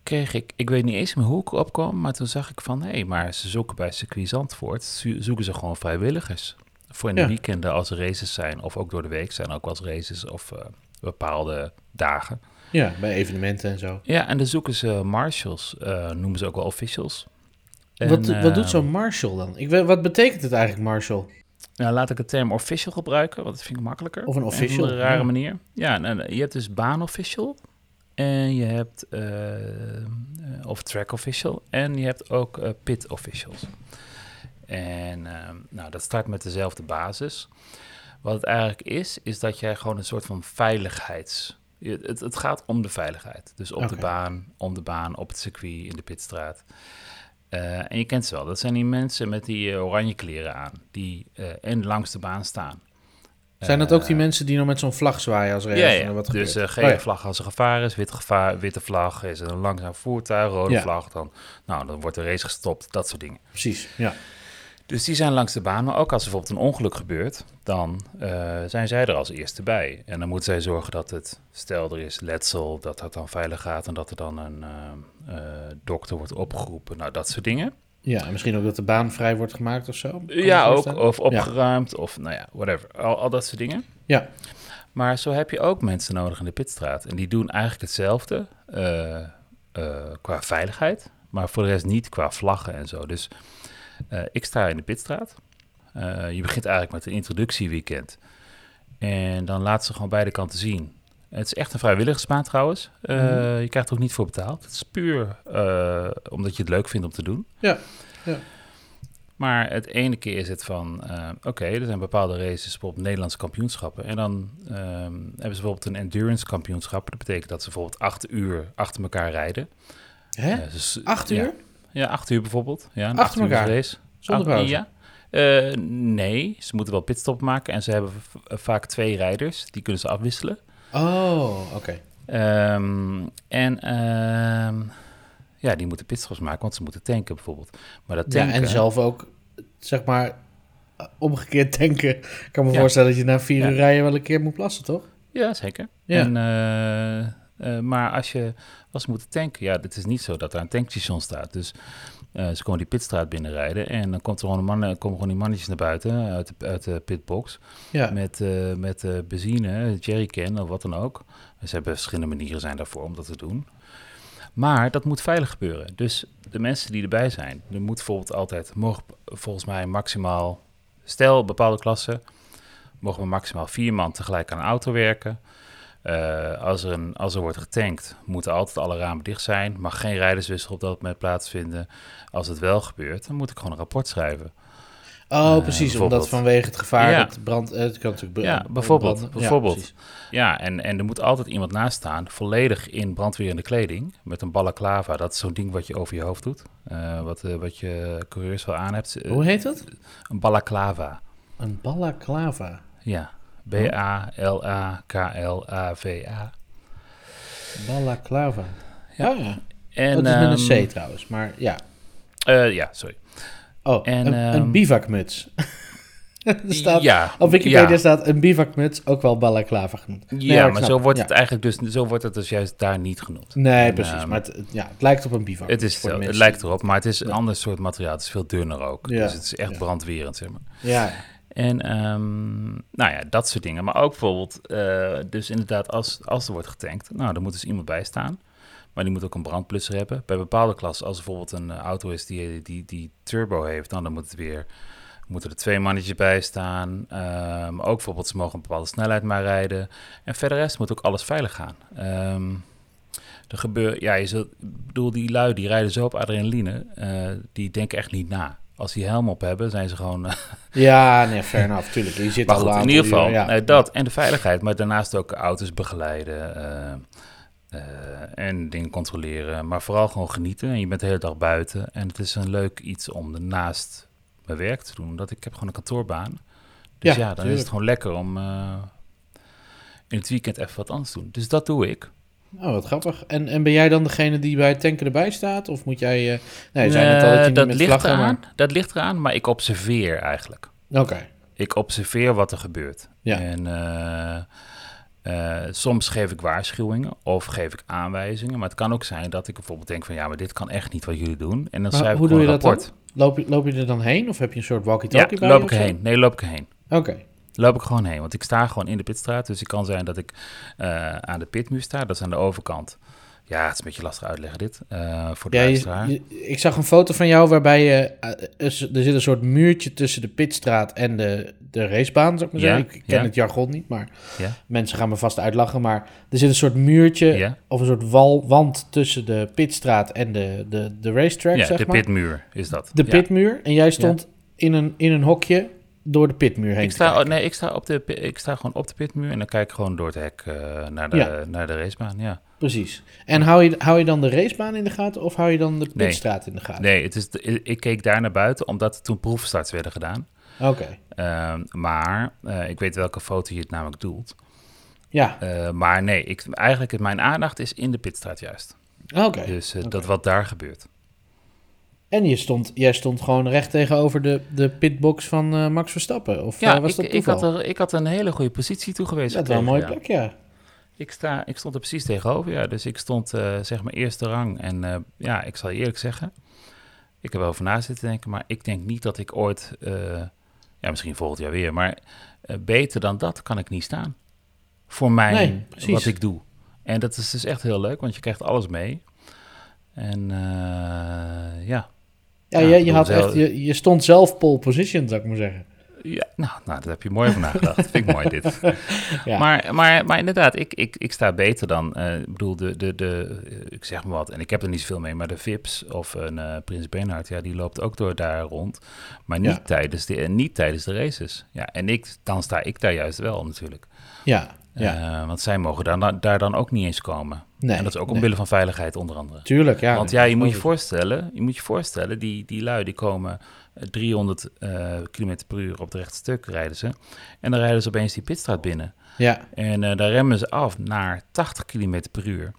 kreeg ik, ik weet niet eens meer hoe ik opkwam, maar toen zag ik van, hé, maar ze zoeken bij circuit Zandvoort, zo- zoeken ze gewoon vrijwilligers. Voor in de Ja. weekenden als er races zijn, of ook door de week zijn ook wel eens races, of eh, bepaalde dagen. Ja, bij evenementen en zo. Ja, en dan zoeken ze marshals, eh, noemen ze ook wel officials. En, wat, wat doet zo'n marshal dan? Ik weet, wat betekent het eigenlijk, marshal? Nou, laat ik de term official gebruiken, want dat vind ik makkelijker. Of een official, Op een rare ja. manier. Ja, nou, je hebt dus baanofficial en je hebt eh, of track official en je hebt ook eh, pit officials. En eh, nou, dat start met dezelfde basis. Wat het eigenlijk is, is dat jij gewoon een soort van veiligheids... Het, het gaat om de veiligheid. Dus op de baan, om de baan, op het circuit, in de pitstraat. Eh, en je kent ze wel. Dat zijn die mensen met die eh, oranje kleren aan. Die eh, en langs de baan staan. Zijn dat ook die mensen die nog met zo'n vlag zwaaien als er ja, wat dus gebeurt? gele Oh ja. vlag als er gevaar is, wit gevaar, witte vlag is er een langzaam voertuig, rode Ja. vlag, dan, nou, dan wordt de race gestopt, dat soort dingen. Precies, ja. Dus die zijn langs de baan, maar ook als er bijvoorbeeld een ongeluk gebeurt, dan eh, zijn zij er als eerste bij. En dan moeten zij zorgen dat het, stel er is letsel, dat dat dan veilig gaat en dat er dan een eh, eh, dokter wordt opgeroepen, nou dat soort dingen. Ja, en misschien ook dat de baan vrij wordt gemaakt of zo. Kan Ja, ook. Of opgeruimd, of nou ja, whatever. Al, al dat soort dingen. Ja. Maar zo heb je ook mensen nodig in de pitstraat. En die doen eigenlijk hetzelfde qua veiligheid, maar voor de rest niet qua vlaggen en zo. Dus ik sta in de pitstraat. Eh, je begint eigenlijk met een introductieweekend. En dan laten ze gewoon beide kanten zien. Het is echt een vrijwilligersbaan trouwens. Eh, Mhm. Je krijgt er ook niet voor betaald. Het is puur eh, omdat je het leuk vindt om te doen. Ja, ja. Maar het ene keer is het van, eh, oké, er zijn bepaalde races, bijvoorbeeld Nederlandse kampioenschappen. En dan ehm, hebben ze bijvoorbeeld een endurance kampioenschap. Dat betekent dat ze bijvoorbeeld acht uur achter elkaar rijden. Hè? Eh, dus- Acht uur? Ja, acht uur bijvoorbeeld. Ja, een Achter acht uur elkaar? race. Zonder Acht-? Ja. Eh, nee, ze moeten wel pitstop maken en ze hebben vaak twee rijders. Die kunnen ze afwisselen. Oh, oké. Ehm, en ehm, ja, die moeten pitstops maken, want ze moeten tanken bijvoorbeeld. Maar dat Ja, tanken... en zelf ook, zeg maar, omgekeerd denken. Ik kan me Ja. voorstellen dat je na vier Ja. uur rijden wel een keer moet plassen, toch? Ja, zeker. Ja. En, eh, eh, maar als je was moeten tanken, ja, het is niet zo dat er een tankstation staat. Dus Eh, ze komen die pitstraat binnenrijden en dan komt er gewoon een man, komen gewoon die mannetjes naar buiten uit de, uit de pitbox Ja. met, eh, met eh, benzine, jerrycan of wat dan ook. Ze hebben verschillende manieren zijn daarvoor om dat te doen. Maar dat moet veilig gebeuren. Dus de mensen die erbij zijn, er moet bijvoorbeeld altijd, mogen volgens mij maximaal, stel bepaalde klassen, mogen we maximaal vier man tegelijk aan een auto werken. Eh, als, er een, als er wordt getankt, moeten altijd alle ramen dicht zijn. Mag geen rijderswissel op dat moment plaatsvinden. Als het wel gebeurt, dan moet ik gewoon een rapport schrijven. Oh, Eh, precies. Omdat vanwege het gevaar Ja. dat brand... eh, Het kan natuurlijk br- Ja, bijvoorbeeld, branden. bijvoorbeeld. Ja, en, en er moet altijd iemand naast staan, volledig in brandweerende kleding, met een balaclava. Dat is zo'n ding wat je over je hoofd doet, wat, wat je coureurs wel aan hebt. Hoe heet dat? Een balaclava, Een balaclava. ja. B-A-L-A-K-L-A-V-A. Balaclava. Ja. Oh, ja. En, dat is met een ehm, C trouwens, maar ja. eh, ja, sorry. Oh, en, een, ehm, een bivakmuts. er staat, ja, op Wikipedia ja. staat een bivakmuts, ook wel balaclava genoemd. Nee, Ja, maar zo wordt ja. het eigenlijk dus, zo wordt het dus juist daar niet genoemd. Nee, En, precies. ehm, maar het, ja, het lijkt op een bivak. Het, is zo, het lijkt erop, maar het is een ander soort materiaal. Het is veel dunner ook. Ja, Dus het is echt brandwerend, zeg maar. Ja, En ehm, nou ja, dat soort dingen. Maar ook bijvoorbeeld, eh, dus inderdaad, als, als er wordt getankt, nou, dan moet dus iemand bij staan. Maar die moet ook een brandblusser hebben. Bij bepaalde klassen, als er bijvoorbeeld een eh, auto is die, die, die turbo heeft, dan, dan moet het weer, moeten er twee mannetjes bij staan. Ehm, ook bijvoorbeeld, ze mogen een bepaalde snelheid maar rijden. En verder rest moet ook alles veilig gaan. Ehm er gebeur, ja, je bedoel, die lui die rijden zo op adrenaline, eh, die denken echt niet na. Als die helm op hebben, zijn ze gewoon eh, ja nee, fair enough, tuurlijk. Je zit maar al goed, in ieder geval, ja. nee, dat en de veiligheid, maar daarnaast ook auto's begeleiden eh, eh, en dingen controleren. Maar vooral gewoon genieten en je bent de hele dag buiten. En het is een leuk iets om daarnaast mijn werk te doen, omdat ik heb gewoon een kantoorbaan. Dus Ja, ja, dan is het gewoon lekker om eh, in het weekend even wat anders te doen. Dus dat doe ik. Oh, wat grappig. En, en ben jij dan degene die bij het tanken erbij staat? Of moet jij... eh nee, al dat je Eh, dat met ligt vlaggen... eraan, dat ligt eraan, maar ik observeer eigenlijk. maar- Oké, Ik observeer wat er gebeurt. Ja. En eh, soms geef ik waarschuwingen of geef ik aanwijzingen. Maar het kan ook zijn dat ik bijvoorbeeld denk van ja, maar dit kan echt niet wat jullie doen. En dan Maar schrijf hoe ik doe een je dat rapport. loop je, loop je er dan heen? Of heb je een soort Ja, walkie-talkie bij loop je ik erheen. Nee, loop ik erheen. Oké, Loop ik gewoon heen, want ik sta gewoon in de pitstraat. Dus het kan zijn dat ik eh, aan de pitmuur sta. Dat is aan de overkant. Ja, het is een beetje lastig uitleggen dit, eh, voor de Ja, je- luisteraar. je- ik zag een foto van jou waarbij je, eh, er zit een soort muurtje tussen de pitstraat en de, de racebaan, zou ik maar Ja, zeggen. Ik ken ja. het jargon niet, maar Ja. mensen gaan me vast uitlachen. Maar er zit een soort muurtje of een soort wal, wand tussen de pitstraat en de, de, de racetrack, ja zeg de maar. pitmuur is dat. de pitmuur. En jij stond in, een, in een hokje door de pitmuur heen Ik sta, nee, ik sta, op de, ik sta gewoon op de pitmuur en dan kijk ik gewoon door het hek eh, naar, de, Ja. naar de racebaan. Ja. Precies. En hou je, hou je dan de racebaan in de gaten of hou je dan de Nee. pitstraat in de gaten? Nee, het is ik keek daar naar buiten omdat er toen proefstarts werden gedaan. Oké, Ehm, maar eh, ik weet welke foto je het namelijk doelt. ja. Eh, maar nee, ik, eigenlijk mijn aandacht is in de pitstraat juist. Oké. Dus dat wat daar gebeurt. En je stond, jij stond gewoon recht tegenover de, de pitbox van eh, Max Verstappen? Of Ja, eh, was ik, dat ik, toeval? had er, ik had een hele goede positie toegewezen. dat wel een mooie plek, ja. Ik, sta, ik stond er precies tegenover, ja. Dus ik stond eh, zeg maar eerste rang. En ja, ik zal je eerlijk zeggen, ik heb er over na zitten denken, maar ik denk niet dat ik ooit, ja misschien volgend jaar weer, maar beter dan dat kan ik niet staan. Voor mij, Nee, wat ik doe. En dat is dus echt heel leuk, want je krijgt alles mee. En ja. Ja, Ja, je, je, had echt, je, je stond zelf pole position, zou ik maar zeggen. Ja, nou, nou, daar heb je mooi over nagedacht. Vind ik mooi dit. Ja. Maar, maar, maar inderdaad, ik, ik, ik sta beter dan, eh, ik bedoel, de, de, de, eh, ik zeg maar wat, en ik heb er niet zoveel mee, maar de Vips of een eh, Prins Bernhard, ja, die loopt ook door daar rond, maar niet, Ja. tijdens, de, eh, niet tijdens de races. Ja, en ik, dan sta ik daar juist wel natuurlijk. Ja, ja. Eh, want zij mogen daar, daar dan ook niet eens komen. Nee, en dat is ook nee. omwille van veiligheid onder andere. Tuurlijk, ja. Want nee, ja, je moet je voorstellen, je moet je voorstellen, die, die lui die komen eh, 300 eh km per uur op het rechte stuk rijden ze. En dan rijden ze opeens die pitstraat binnen. Ja, En eh, daar remmen ze af naar 80 km per uur.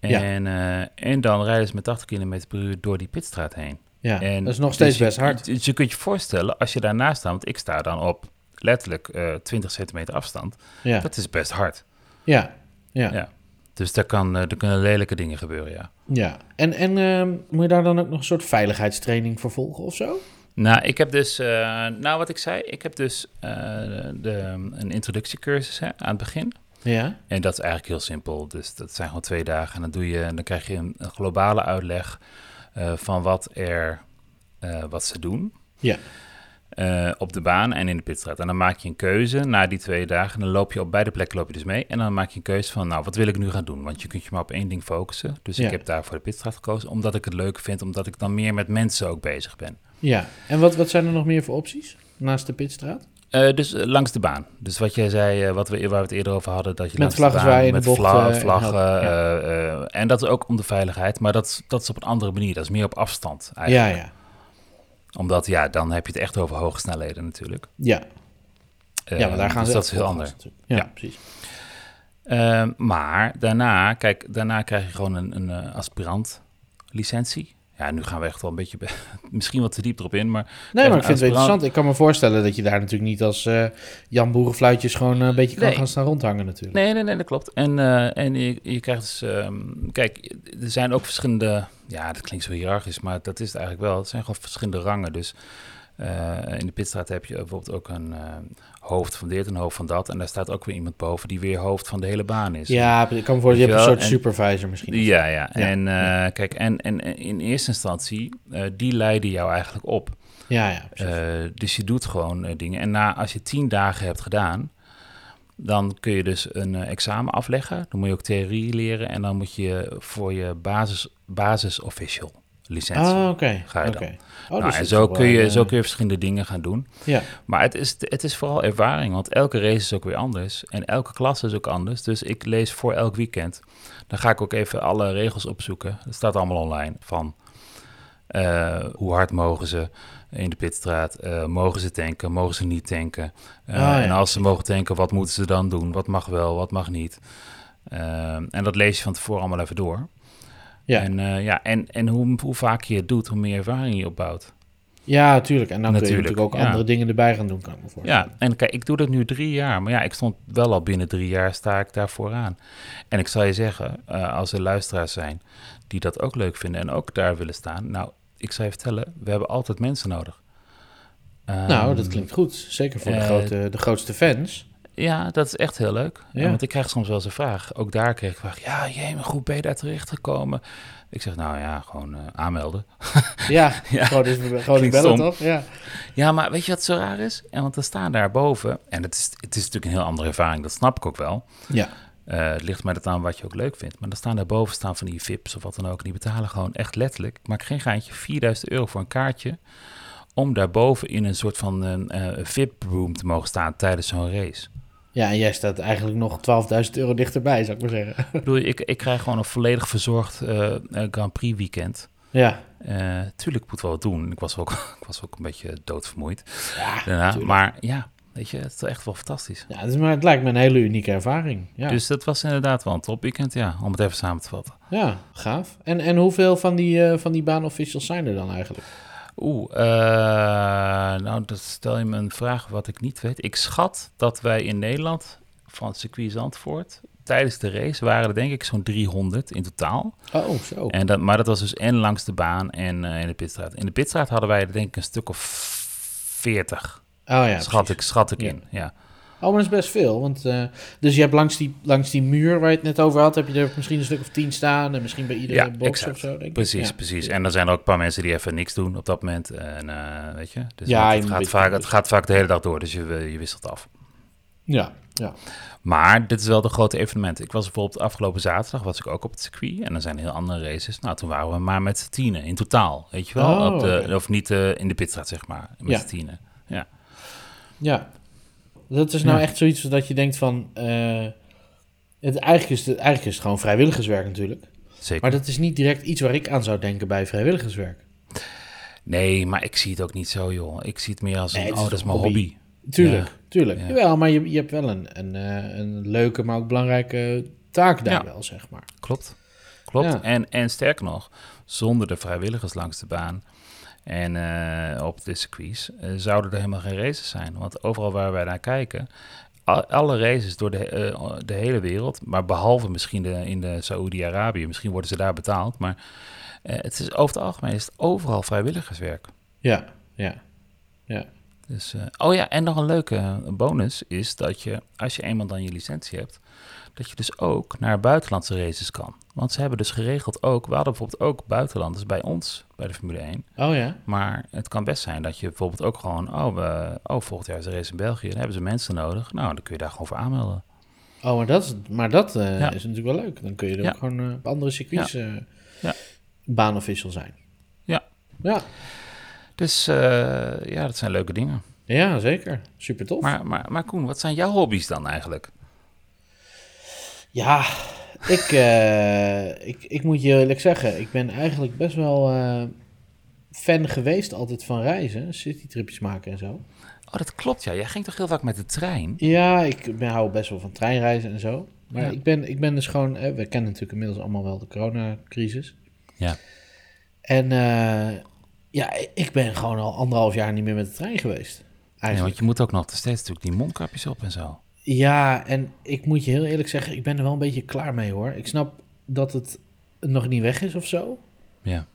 Ja. En, eh, en dan rijden ze met 80 km per uur door die pitstraat heen. ja. En dat is nog dus steeds je- best hard. Dus je kunt je voorstellen, als je daarnaast staat, want ik sta dan op letterlijk eh 20 centimeter afstand, Ja, dat is best hard. ja, ja. Ja. Dus daar, kan, uh, er kunnen lelijke dingen gebeuren, ja. Ja, en, en uh, moet je daar dan ook nog een soort veiligheidstraining voor volgen of zo? Nou, ik heb dus, uh, nou wat ik zei, ik heb dus de, een introductiecursus hè, aan het begin. Ja. En dat is eigenlijk heel simpel. Dus dat zijn gewoon twee dagen. En dan, doe je, dan krijg je een, een globale uitleg van wat, er, wat ze doen. Ja. Uh, op de baan en in de pitstraat. En dan maak je een keuze na die twee dagen. En dan loop je op beide plekken loop je dus mee. En dan maak je een keuze van, nou, wat wil ik nu gaan doen? Want je kunt je maar op één ding focussen. Dus Ja. ik heb daar voor de pitstraat gekozen, omdat ik het leuk vind, omdat ik dan meer met mensen ook bezig ben. Ja, en wat, wat zijn er nog meer voor opties naast de pitstraat? Eh, dus eh, langs de baan. Dus wat jij zei, eh, wat we, waar we het eerder over hadden, dat je Met langs vlaggen de baan, zwaaien met bocht, vla- eh, vlaggen. ja. eh, eh, en dat is ook om de veiligheid, maar dat, dat is op een andere manier. Dat is meer op afstand eigenlijk. Ja, ja. Omdat, ja, dan heb je het echt over hoge snelheden natuurlijk. Ja, ja maar daar gaan dus ze dat is heel anders. Ja. precies. Ehm, maar daarna, kijk, daarna krijg je gewoon een, een eh, aspirant licentie. Ja, nu gaan we echt wel een beetje, be- misschien wat te diep erop in, maar... Nee, maar ik vind het wel interessant. Ik kan me voorstellen dat je daar natuurlijk niet als eh, Jan Boerenfluitjes gewoon eh, een beetje kan Nee. gaan staan rondhangen natuurlijk. Nee, nee, nee, dat klopt. En, eh, en je, je krijgt dus, ehm, kijk, er zijn ook verschillende, ja, dat klinkt zo hiërarchisch, maar dat is het eigenlijk wel. Het zijn gewoon verschillende rangen. Dus in de pitstraat heb je bijvoorbeeld ook een eh, hoofd van dit en een hoofd van dat. En daar staat ook weer iemand boven die weer hoofd van de hele baan is. Ja, ik kan me voorstellen, je hebt een soort supervisor misschien. Ja, ja. Ja. En eh, kijk, en, en in eerste instantie, eh, die leiden jou eigenlijk op. Ja, ja. Eh, dus je doet gewoon eh, dingen. En na, als je tien dagen hebt gedaan, dan kun je dus een eh, examen afleggen. Dan moet je ook theorie leren en dan moet je voor je basis, basis official licentie. Ah, oké. ga je dan. oké. Oh, nou, dus en het zo is wel, kun, je, eh, zo kun je verschillende dingen gaan doen. Ja, Maar het is, het is vooral ervaring, want elke race is ook weer anders. En elke klas is ook anders. Dus ik lees voor elk weekend. Dan ga ik ook even alle regels opzoeken. Dat staat allemaal online. Van eh, hoe hard mogen ze in de pitstraat? Eh, mogen ze tanken? Mogen ze niet tanken? Ah, ja. En als ze mogen tanken, wat moeten ze dan doen? Wat mag wel, wat mag niet? Eh, en dat lees je van tevoren allemaal even door. Ja. En, eh, ja, en, en hoe, hoe vaak je het doet, hoe meer ervaring je opbouwt. ja, tuurlijk. En dan kun je Natuurlijk, natuurlijk ook ja. andere dingen erbij gaan doen, kan ik me voorstellen. Ja, en kijk, ik doe dat nu drie jaar. Maar ja, ik stond wel al binnen drie jaar, sta ik daar vooraan. En ik zal je zeggen, eh, als er luisteraars zijn die dat ook leuk vinden en ook daar willen staan. Nou, ik zal je vertellen, we hebben altijd mensen nodig. Nou, Ehm, dat klinkt goed. Zeker voor de, eh, grote, de grootste fans. Ja, dat is echt heel leuk. Ja. Want ik krijg soms wel eens een vraag. Ook daar kreeg ik vraag. Ja, jee, maar goed ben je daar terechtgekomen? Ik zeg, nou ja, gewoon eh, aanmelden. Ja, Ja, gewoon, eens, gewoon bellen, toch? Ja. Ja, maar weet je wat zo raar is? En want er staan daar boven, en het is, het is natuurlijk een heel andere ervaring, dat snap ik ook wel. Ja. Eh, het ligt maar dat aan wat je ook leuk vindt. Maar dan staan daarboven staan van die VIP's of wat dan ook. Die betalen gewoon echt letterlijk, ik maak geen geintje, 4000 euro voor een kaartje. Om daarboven in een soort van eh, eh, VIP-room te mogen staan tijdens zo'n race. Ja, en jij staat eigenlijk nog 12.000 euro dichterbij, zou ik maar zeggen. Ik bedoel, ik, ik krijg gewoon een volledig verzorgd eh, eh, Grand Prix weekend. Ja, Eh tuurlijk, ik moet wel wat doen. Ik was ook, ik was ook een beetje doodvermoeid ja, daarna. Maar ja, weet je, het is echt wel fantastisch. ja het, is, maar het lijkt me een hele unieke ervaring. Ja, Dus dat was inderdaad wel een topweekend, ja, om het even samen te vatten. ja gaaf. En, en hoeveel van die, van die baanofficials zijn er dan eigenlijk? Oeh, eh, nou, dat stel je me een vraag wat ik niet weet. Ik schat dat wij in Nederland van het circuit Zandvoort tijdens de race waren er denk ik zo'n 300 in totaal. Oh, zo. En dat, maar dat was dus en langs de baan en eh, in de pitstraat. In de pitstraat hadden wij er denk ik een stuk of 40, oh ja, schat, precies. ik, schat ik Ja. in. Ja. Oh, maar dat is best veel. Want, eh, dus je hebt langs die, langs die muur waar je het net over had, heb je er misschien een stuk of tien staan. En misschien bij iedere Ja, box exact. of zo, denk ik. Precies, Ja. precies. En er zijn er ook een paar mensen die even niks doen op dat moment. En eh, weet je, dus Ja, het, gaat vaak, het gaat vaak de hele dag door, dus je, je wisselt af. Ja, ja. Maar dit is wel de grote evenement. Ik was bijvoorbeeld afgelopen zaterdag was ik ook op het circuit. En er zijn heel andere races. Nou, toen waren we maar met z'n tienen in totaal. Weet je wel? Oh, op de. Of niet eh, in de pitstraat, zeg maar. Met Ja. z'n tienen. Ja. Ja. Dat is nou Ja. echt zoiets dat je denkt van... eh, het, eigenlijk, is het, eigenlijk is het gewoon vrijwilligerswerk natuurlijk. Zeker. Maar dat is niet direct iets waar ik aan zou denken bij vrijwilligerswerk. Nee, maar ik zie het ook niet zo, joh. Ik zie het meer als een, oh, dat is mijn hobby. hobby. Tuurlijk, Ja. tuurlijk. Ja. Jawel, maar je, je hebt wel een, een, eh, een leuke, maar ook belangrijke taak daar wel, zeg maar. Klopt. Klopt. En, en sterker nog, zonder de vrijwilligers langs de baan en eh, op de circuits eh, zouden er helemaal geen races zijn. Want overal waar wij naar kijken, alle races door de, eh, de hele wereld, maar behalve misschien de, in de Saoedi-Arabië, misschien worden ze daar betaald, maar het is over het algemeen is het overal vrijwilligerswerk. Ja, ja. Ja. Dus, oh ja, en nog een leuke bonus is dat je, als je eenmaal dan je licentie hebt, dat je dus ook naar buitenlandse races kan. Want ze hebben dus geregeld ook, we hadden bijvoorbeeld ook buitenlanders bij ons, bij de Formule 1. Oh ja? Maar het kan best zijn dat je bijvoorbeeld ook gewoon, oh, we, oh volgend jaar is de race in België, dan hebben ze mensen nodig. Nou, dan kun je daar gewoon voor aanmelden. Oh, maar dat, is- maar dat eh, Ja. is natuurlijk wel leuk. Dan kun je er Ja. ook gewoon eh, op andere circuits Ja. baanofficial zijn. Ja. Ja. Dus ja, dat zijn leuke dingen. Ja, zeker. Super tof. Maar, maar, maar Koen, wat zijn jouw hobby's dan eigenlijk? Ja, ik, eh, ik, ik moet je eerlijk zeggen, ik ben eigenlijk best wel eh, fan geweest altijd van reizen, citytripjes maken en zo. Oh, dat klopt ja. Jij ging toch heel vaak met de trein? Ja, ik ben, hou best wel van treinreizen en zo. Maar Ja. ik, ben, ik ben dus gewoon, eh, we kennen natuurlijk inmiddels allemaal wel de coronacrisis. Ja. En ja, ik ben gewoon al anderhalf jaar niet meer met de trein geweest. Ja, Eigenlijk. want je moet ook nog steeds natuurlijk die mondkapjes op en zo. Ja, en ik moet je heel eerlijk zeggen, ik ben er wel een beetje klaar mee hoor. Ik snap dat het nog niet weg is of zo. Ja.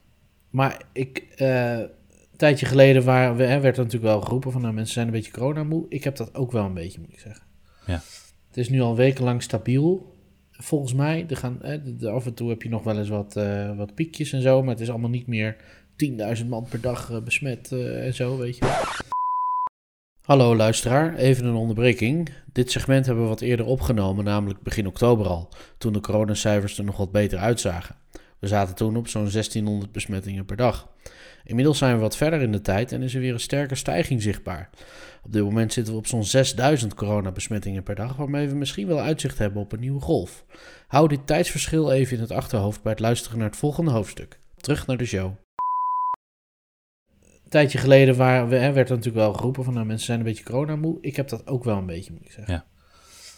Maar ik, eh, een tijdje geleden waar, hè, werd er natuurlijk wel geroepen van nou, mensen zijn een beetje coronamoe. Ik heb dat ook wel een beetje, moet ik zeggen. Ja. Het is nu al wekenlang stabiel. Volgens mij, er gaan, hè, de- af en toe heb je nog wel eens wat, eh, wat piekjes en zo, maar het is allemaal niet meer 10.000 man per dag eh, besmet en zo, weet je. Hallo luisteraar, even een onderbreking. Dit segment hebben we wat eerder opgenomen, namelijk begin oktober al, toen de coronacijfers er nog wat beter uitzagen. We zaten toen op zo'n 1600 besmettingen per dag. Inmiddels zijn we wat verder in de tijd en is er weer een sterke stijging zichtbaar. Op dit moment zitten we op zo'n 6000 coronabesmettingen per dag, waarmee we misschien wel uitzicht hebben op een nieuwe golf. Hou dit tijdsverschil even in het achterhoofd bij het luisteren naar het volgende hoofdstuk. Terug naar de show. Tijdje geleden waar we, hè, werd er natuurlijk wel geroepen van nou, mensen zijn een beetje coronamoe. Ik heb dat ook wel een beetje, moet ik zeggen. Ja.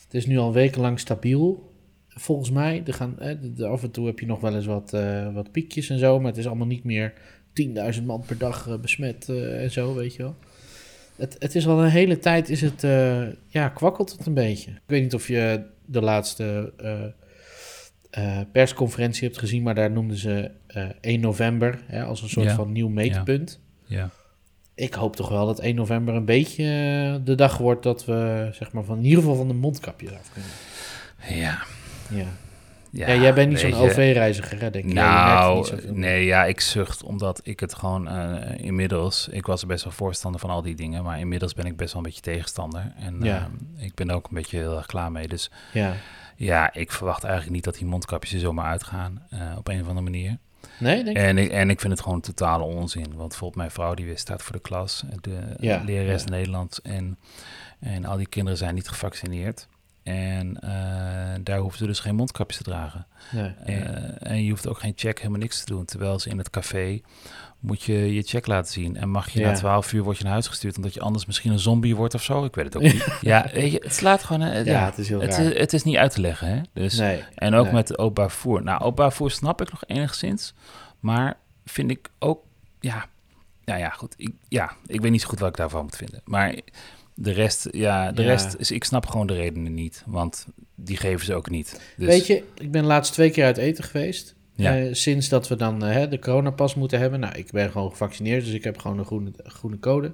Het is nu al wekenlang stabiel. Volgens mij, er gaan, hè, de- de- af en toe heb je nog wel eens wat, eh, wat piekjes en zo, maar het is allemaal niet meer 10.000 man per dag eh, besmet eh, en zo, weet je wel. Het, het is al een hele tijd, is het, ja, kwakkelt het een beetje. Ik weet niet of je de laatste persconferentie hebt gezien, maar daar noemden ze eh 1 november hè, als een soort Ja. van nieuw meetpunt. Ja. Ik hoop toch wel dat 1 november een beetje eh, de dag wordt dat we, zeg maar, van in ieder geval van de mondkapjes af kunnen. Ja. Ja. Ja, Ja, jij bent niet zo'n. OV-reiziger, denk ik. Nou, nee, ja, ik zucht omdat ik het gewoon eh, inmiddels... Ik was best wel voorstander van al die dingen, maar inmiddels ben ik best wel een beetje tegenstander. En Ja. ehm, ik ben er ook een beetje heel erg klaar mee. Dus Ja. ja, ik verwacht eigenlijk niet dat die mondkapjes er zomaar uitgaan eh, op een of andere manier. Nee, denk. En ik, en ik vind het gewoon totale onzin. Want bijvoorbeeld mijn vrouw die weer staat voor de klas, de Ja, lerares ja. Nederlands. En, en al die kinderen zijn niet gevaccineerd. En eh, daar hoeven ze dus geen mondkapjes te dragen. Nee, nee. Eh, en je hoeft ook geen check, helemaal niks te doen. Terwijl ze in het café moet je je check laten zien. En mag je Ja. na 12 uur word je naar huis gestuurd... omdat je anders misschien een zombie wordt of zo. Ik weet het ook niet. ja, het slaat gewoon... eh, ja, ja, het is heel het, is, het is niet uit te leggen, hè? Dus, nee. en ook met openbaar vervoer. Nou, openbaar vervoer snap ik nog enigszins. Maar vind ik ook... Ja, nou ja, goed. Ik, ja, ik weet niet zo goed wat ik daarvan moet vinden. Maar de rest, ja, de Ja. rest is... Ik snap gewoon de redenen niet. Want die geven ze ook niet. Dus, Weet je, ik ben laatst twee keer uit eten geweest. Ja. Eh, sinds dat we dan eh, hè, de coronapas moeten hebben. Nou, ik ben gewoon gevaccineerd, dus ik heb gewoon een groene, groene code.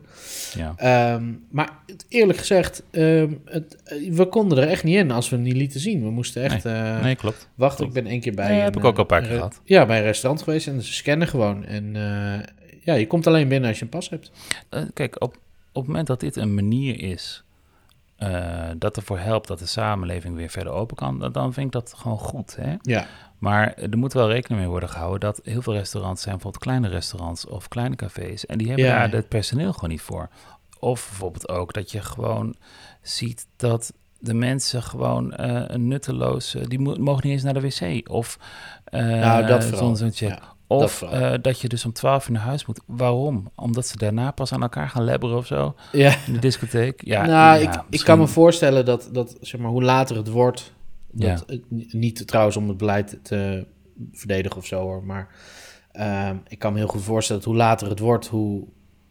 Ja, Ehm, maar eerlijk gezegd, ehm, het, eh, we konden er echt niet in als we niet lieten zien. We moesten echt eh, nee, klopt. wachten. klopt. Ik ben één keer bij Ja, een, heb ik ook al een paar eh, keer re- gehad. Ja, bij een restaurant geweest en ze scannen gewoon. En ja, je komt alleen binnen als je een pas hebt. Kijk, op, op het moment dat dit een manier is eh, dat ervoor helpt dat de samenleving weer verder open kan, dan, vind ik dat gewoon goed. Hè? Ja, Maar er moet wel rekening mee worden gehouden dat heel veel restaurants zijn bijvoorbeeld kleine restaurants of kleine cafés en die hebben Ja. daar het personeel gewoon niet voor. Of bijvoorbeeld ook dat je gewoon ziet dat de mensen gewoon eh, een nutteloos, eh, die mo- mogen niet eens naar de wc. Of eh, Nou, dat vooral. zo'n- check. Ja, Of eh, dat je dus om 12 uur naar huis moet. Waarom? Omdat ze daarna pas aan elkaar gaan lebberen of zo ja. in de discotheek. Ja, nou, ja, ik, ik kan me voorstellen dat, dat zeg maar, hoe later het wordt, dat Ja. niet trouwens om het beleid te verdedigen of zo hoor, maar ehm, ik kan me heel goed voorstellen dat hoe later het wordt, hoe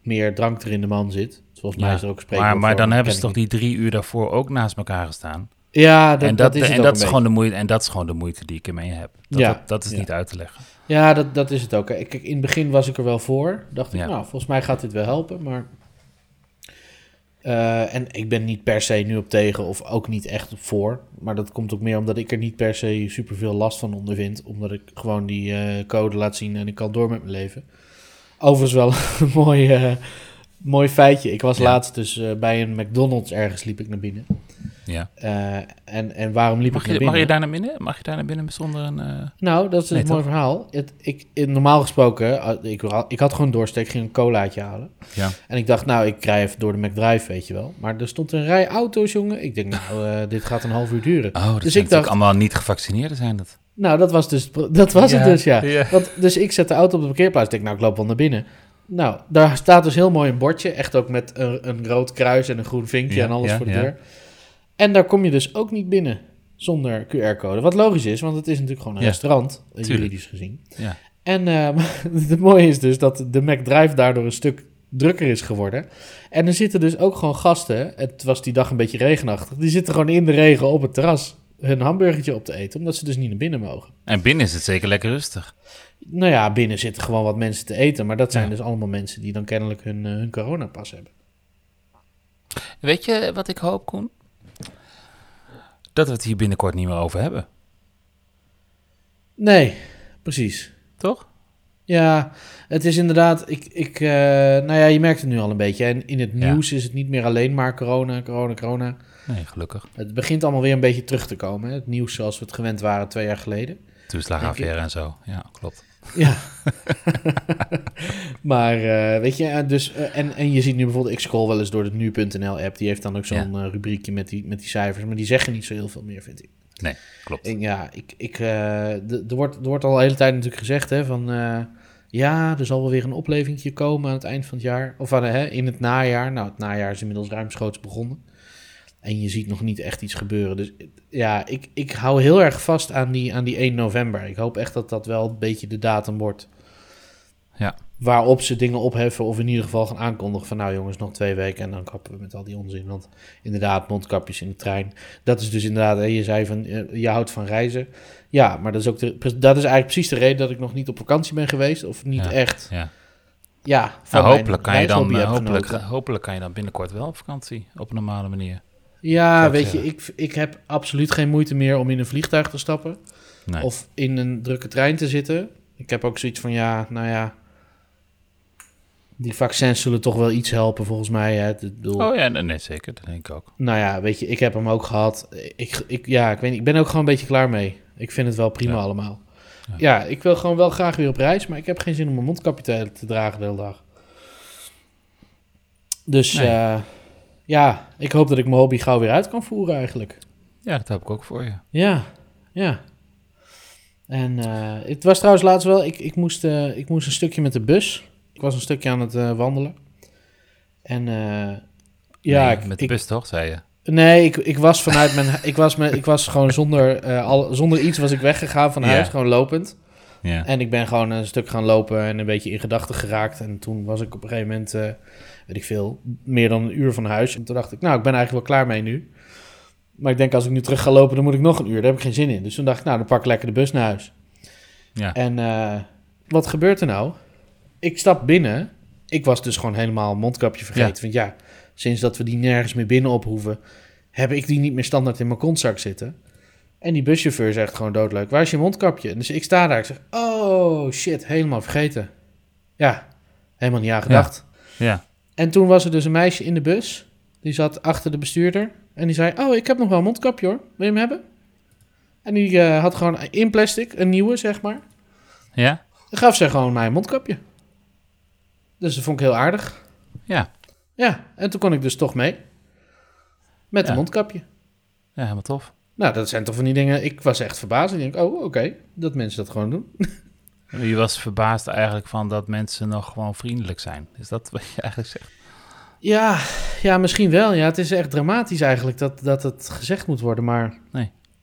meer drank er in de man zit. Volgens mij is er ook spreken. Maar, maar dan hebben ze toch die drie uur daarvoor ook naast elkaar gestaan. Ja, dat, en dat, dat, is en dat is gewoon de moeite, en dat is gewoon de moeite die ik ermee heb. Dat, Ja, dat, dat is ja. niet uit te leggen. Ja, dat, dat is het ook. Kijk, in het begin was ik er wel voor. Dacht ik, Ja. nou, volgens mij gaat dit wel helpen. Maar... Eh, en ik ben niet per se nu op tegen of ook niet echt op voor. Maar dat komt ook meer omdat ik er niet per se super veel last van ondervind. Omdat ik gewoon die eh, code laat zien en ik kan door met mijn leven. Overigens wel een mooi, eh, mooi feitje. Ik was laatst dus bij een McDonald's ergens liep ik naar binnen. Ja. Eh, en, en waarom liep Mag, ik naar je, mag binnen? je daar naar binnen? Mag je daar naar binnen zonder een... eh, Nou, dat is Nee, een mooi verhaal. Het, ik, in- normaal gesproken, uh, ik, had- ik had gewoon doorsteek, ik ging een colaatje halen. Ja. En ik dacht, nou, ik rij even door de McDrive, weet je wel. Maar er stond een rij auto's, jongen. Ik denk, nou, eh, dit gaat een half uur duren. Oh, dat Dus zijn ik natuurlijk dacht- allemaal niet gevaccineerden zijn dat. Nou, dat was, dus, dat was het dus, ja. ja. Want, dus ik zet de auto op de parkeerplaats. Ik denk, nou, ik loop wel naar binnen. Nou, daar staat dus heel mooi een bordje. Echt ook met een, een rood kruis en een groen vinkje Ja, en alles ja, voor de ja. deur. En daar kom je dus ook niet binnen zonder QR-code. Wat logisch is, want het is natuurlijk gewoon een Ja, restaurant, eh, tuurlijk. juridisch gezien. Ja. En eh, het mooie is dus dat de McDrive daardoor een stuk drukker is geworden. En er zitten dus ook gewoon gasten, het was die dag een beetje regenachtig, die zitten gewoon in de regen op het terras hun hamburgertje op te eten, omdat ze dus niet naar binnen mogen. En binnen is het zeker lekker rustig. Nou ja, binnen zitten gewoon wat mensen te eten, maar dat zijn Ja. dus allemaal mensen die dan kennelijk hun, eh, hun coronapas hebben. Weet je wat ik hoop, Koen? Dat we het hier binnenkort niet meer over hebben. Nee, precies. Toch? Ja, het is inderdaad, ik, ik, eh, nou ja, je merkt het nu al een beetje. En in het Ja. nieuws is het niet meer alleen maar corona, corona, corona. Nee, gelukkig. Het begint allemaal weer een beetje terug te komen. Hè? Het nieuws zoals we het gewend waren twee jaar geleden. Toeslagaffaire en zo. Ja, klopt. Ja. maar eh, weet je, eh, dus, eh, en, en je ziet nu bijvoorbeeld, ik scroll wel eens door de nu.nl app. Die heeft dan ook zo'n rubriekje met die, met die cijfers. Maar die zeggen niet zo heel veel meer, vind ik. Nee, klopt. En ja, ik, ik, de- er, wordt, er wordt al de hele tijd natuurlijk gezegd hè, van... ja, er zal wel weer een oplevingje komen aan het eind van het jaar. Of aan, hè, in het najaar. Nou, het najaar is inmiddels ruimschoots begonnen. En je ziet nog niet echt iets gebeuren. Dus ja, ik, ik hou heel erg vast aan die, aan die 1 november. Ik hoop echt dat dat wel een beetje de datum wordt. Ja. Waarop ze dingen opheffen of in ieder geval gaan aankondigen van... nou jongens, nog twee weken en dan kappen we met al die onzin. Want inderdaad, mondkapjes in de trein. Dat is dus inderdaad, je zei van, eh, je houdt van reizen. Ja, maar dat is, ook de, dat is eigenlijk precies de reden dat ik nog niet op vakantie ben geweest. Of niet Ja, echt, Ja. ja, Nou, hopelijk, kan je dan, eh, hopelijk kan je dan binnenkort wel op vakantie. Op een normale manier. Ja, weet je, ik, ik heb absoluut geen moeite meer om in een vliegtuig te stappen. Nee. Of in een drukke trein te zitten. Ik heb ook zoiets van, ja, nou ja... Die vaccins zullen toch wel iets helpen, volgens mij. Hè. Bedoel, Oh ja, nee, nee, zeker. Dat denk ik ook. Nou ja, weet je, ik heb hem ook gehad. Ik, ik, ja, ik, weet niet, ik ben ook gewoon een beetje klaar mee. Ik vind het wel prima Ja. allemaal. Ja. Ja. ik wil gewoon wel graag weer op reis, maar ik heb geen zin om mijn mondkapje te, te dragen de hele dag. Dus Nee. eh, ja, ik hoop dat ik mijn hobby gauw weer uit kan voeren eigenlijk. Ja, dat hoop ik ook voor je. Ja, ja. En eh, het was trouwens laatst wel, ik, ik, moest, eh, ik moest een stukje met de bus. Ik was een stukje aan het eh, wandelen. En ja, Nee, ik, met de ik, bus toch, zei je? Nee, ik, ik was vanuit mijn. ik, was me, ik was gewoon zonder, al, zonder iets was ik weggegaan van Ja. huis, gewoon lopend. Ja. En ik ben gewoon een stuk gaan lopen en een beetje in gedachten geraakt. En toen was ik op een gegeven moment, eh, weet ik veel, meer dan een uur van huis. En toen dacht ik, nou, ik ben eigenlijk wel klaar mee nu. Maar ik denk, als ik nu terug ga lopen, dan moet ik nog een uur. Daar heb ik geen zin in. Dus toen dacht ik, nou, dan pak ik lekker de bus naar huis. Ja. En eh, wat gebeurt er nou? Ik stap binnen. Ik was dus gewoon helemaal mondkapje vergeten. Ja. Want ja, sinds dat we die nergens meer binnen ophoeven, heb ik die niet meer standaard in mijn kontzak zitten. En die buschauffeur zegt gewoon doodleuk, waar is je mondkapje? En dus ik sta daar, ik zeg, oh shit, helemaal vergeten. Ja, helemaal niet aan gedacht. Ja. En toen was er dus een meisje in de bus, die zat achter de bestuurder. En die zei, oh, ik heb nog wel een mondkapje hoor, wil je hem hebben? En die eh, had gewoon in plastic, een nieuwe zeg maar. Ja? Dan gaf zij gewoon mij een mondkapje. Dus dat vond ik heel aardig. Ja. Ja, en toen kon ik dus toch mee. Met Ja. een mondkapje. Ja, helemaal tof. Nou, dat zijn toch van die dingen... Ik was echt verbaasd. Ik denk, oh, oké, dat mensen dat gewoon doen. Je was verbaasd eigenlijk van dat mensen nog gewoon vriendelijk zijn. Is dat wat je eigenlijk zegt? Ja, ja, misschien wel. Ja, het is echt dramatisch eigenlijk dat, dat het gezegd moet worden. Maar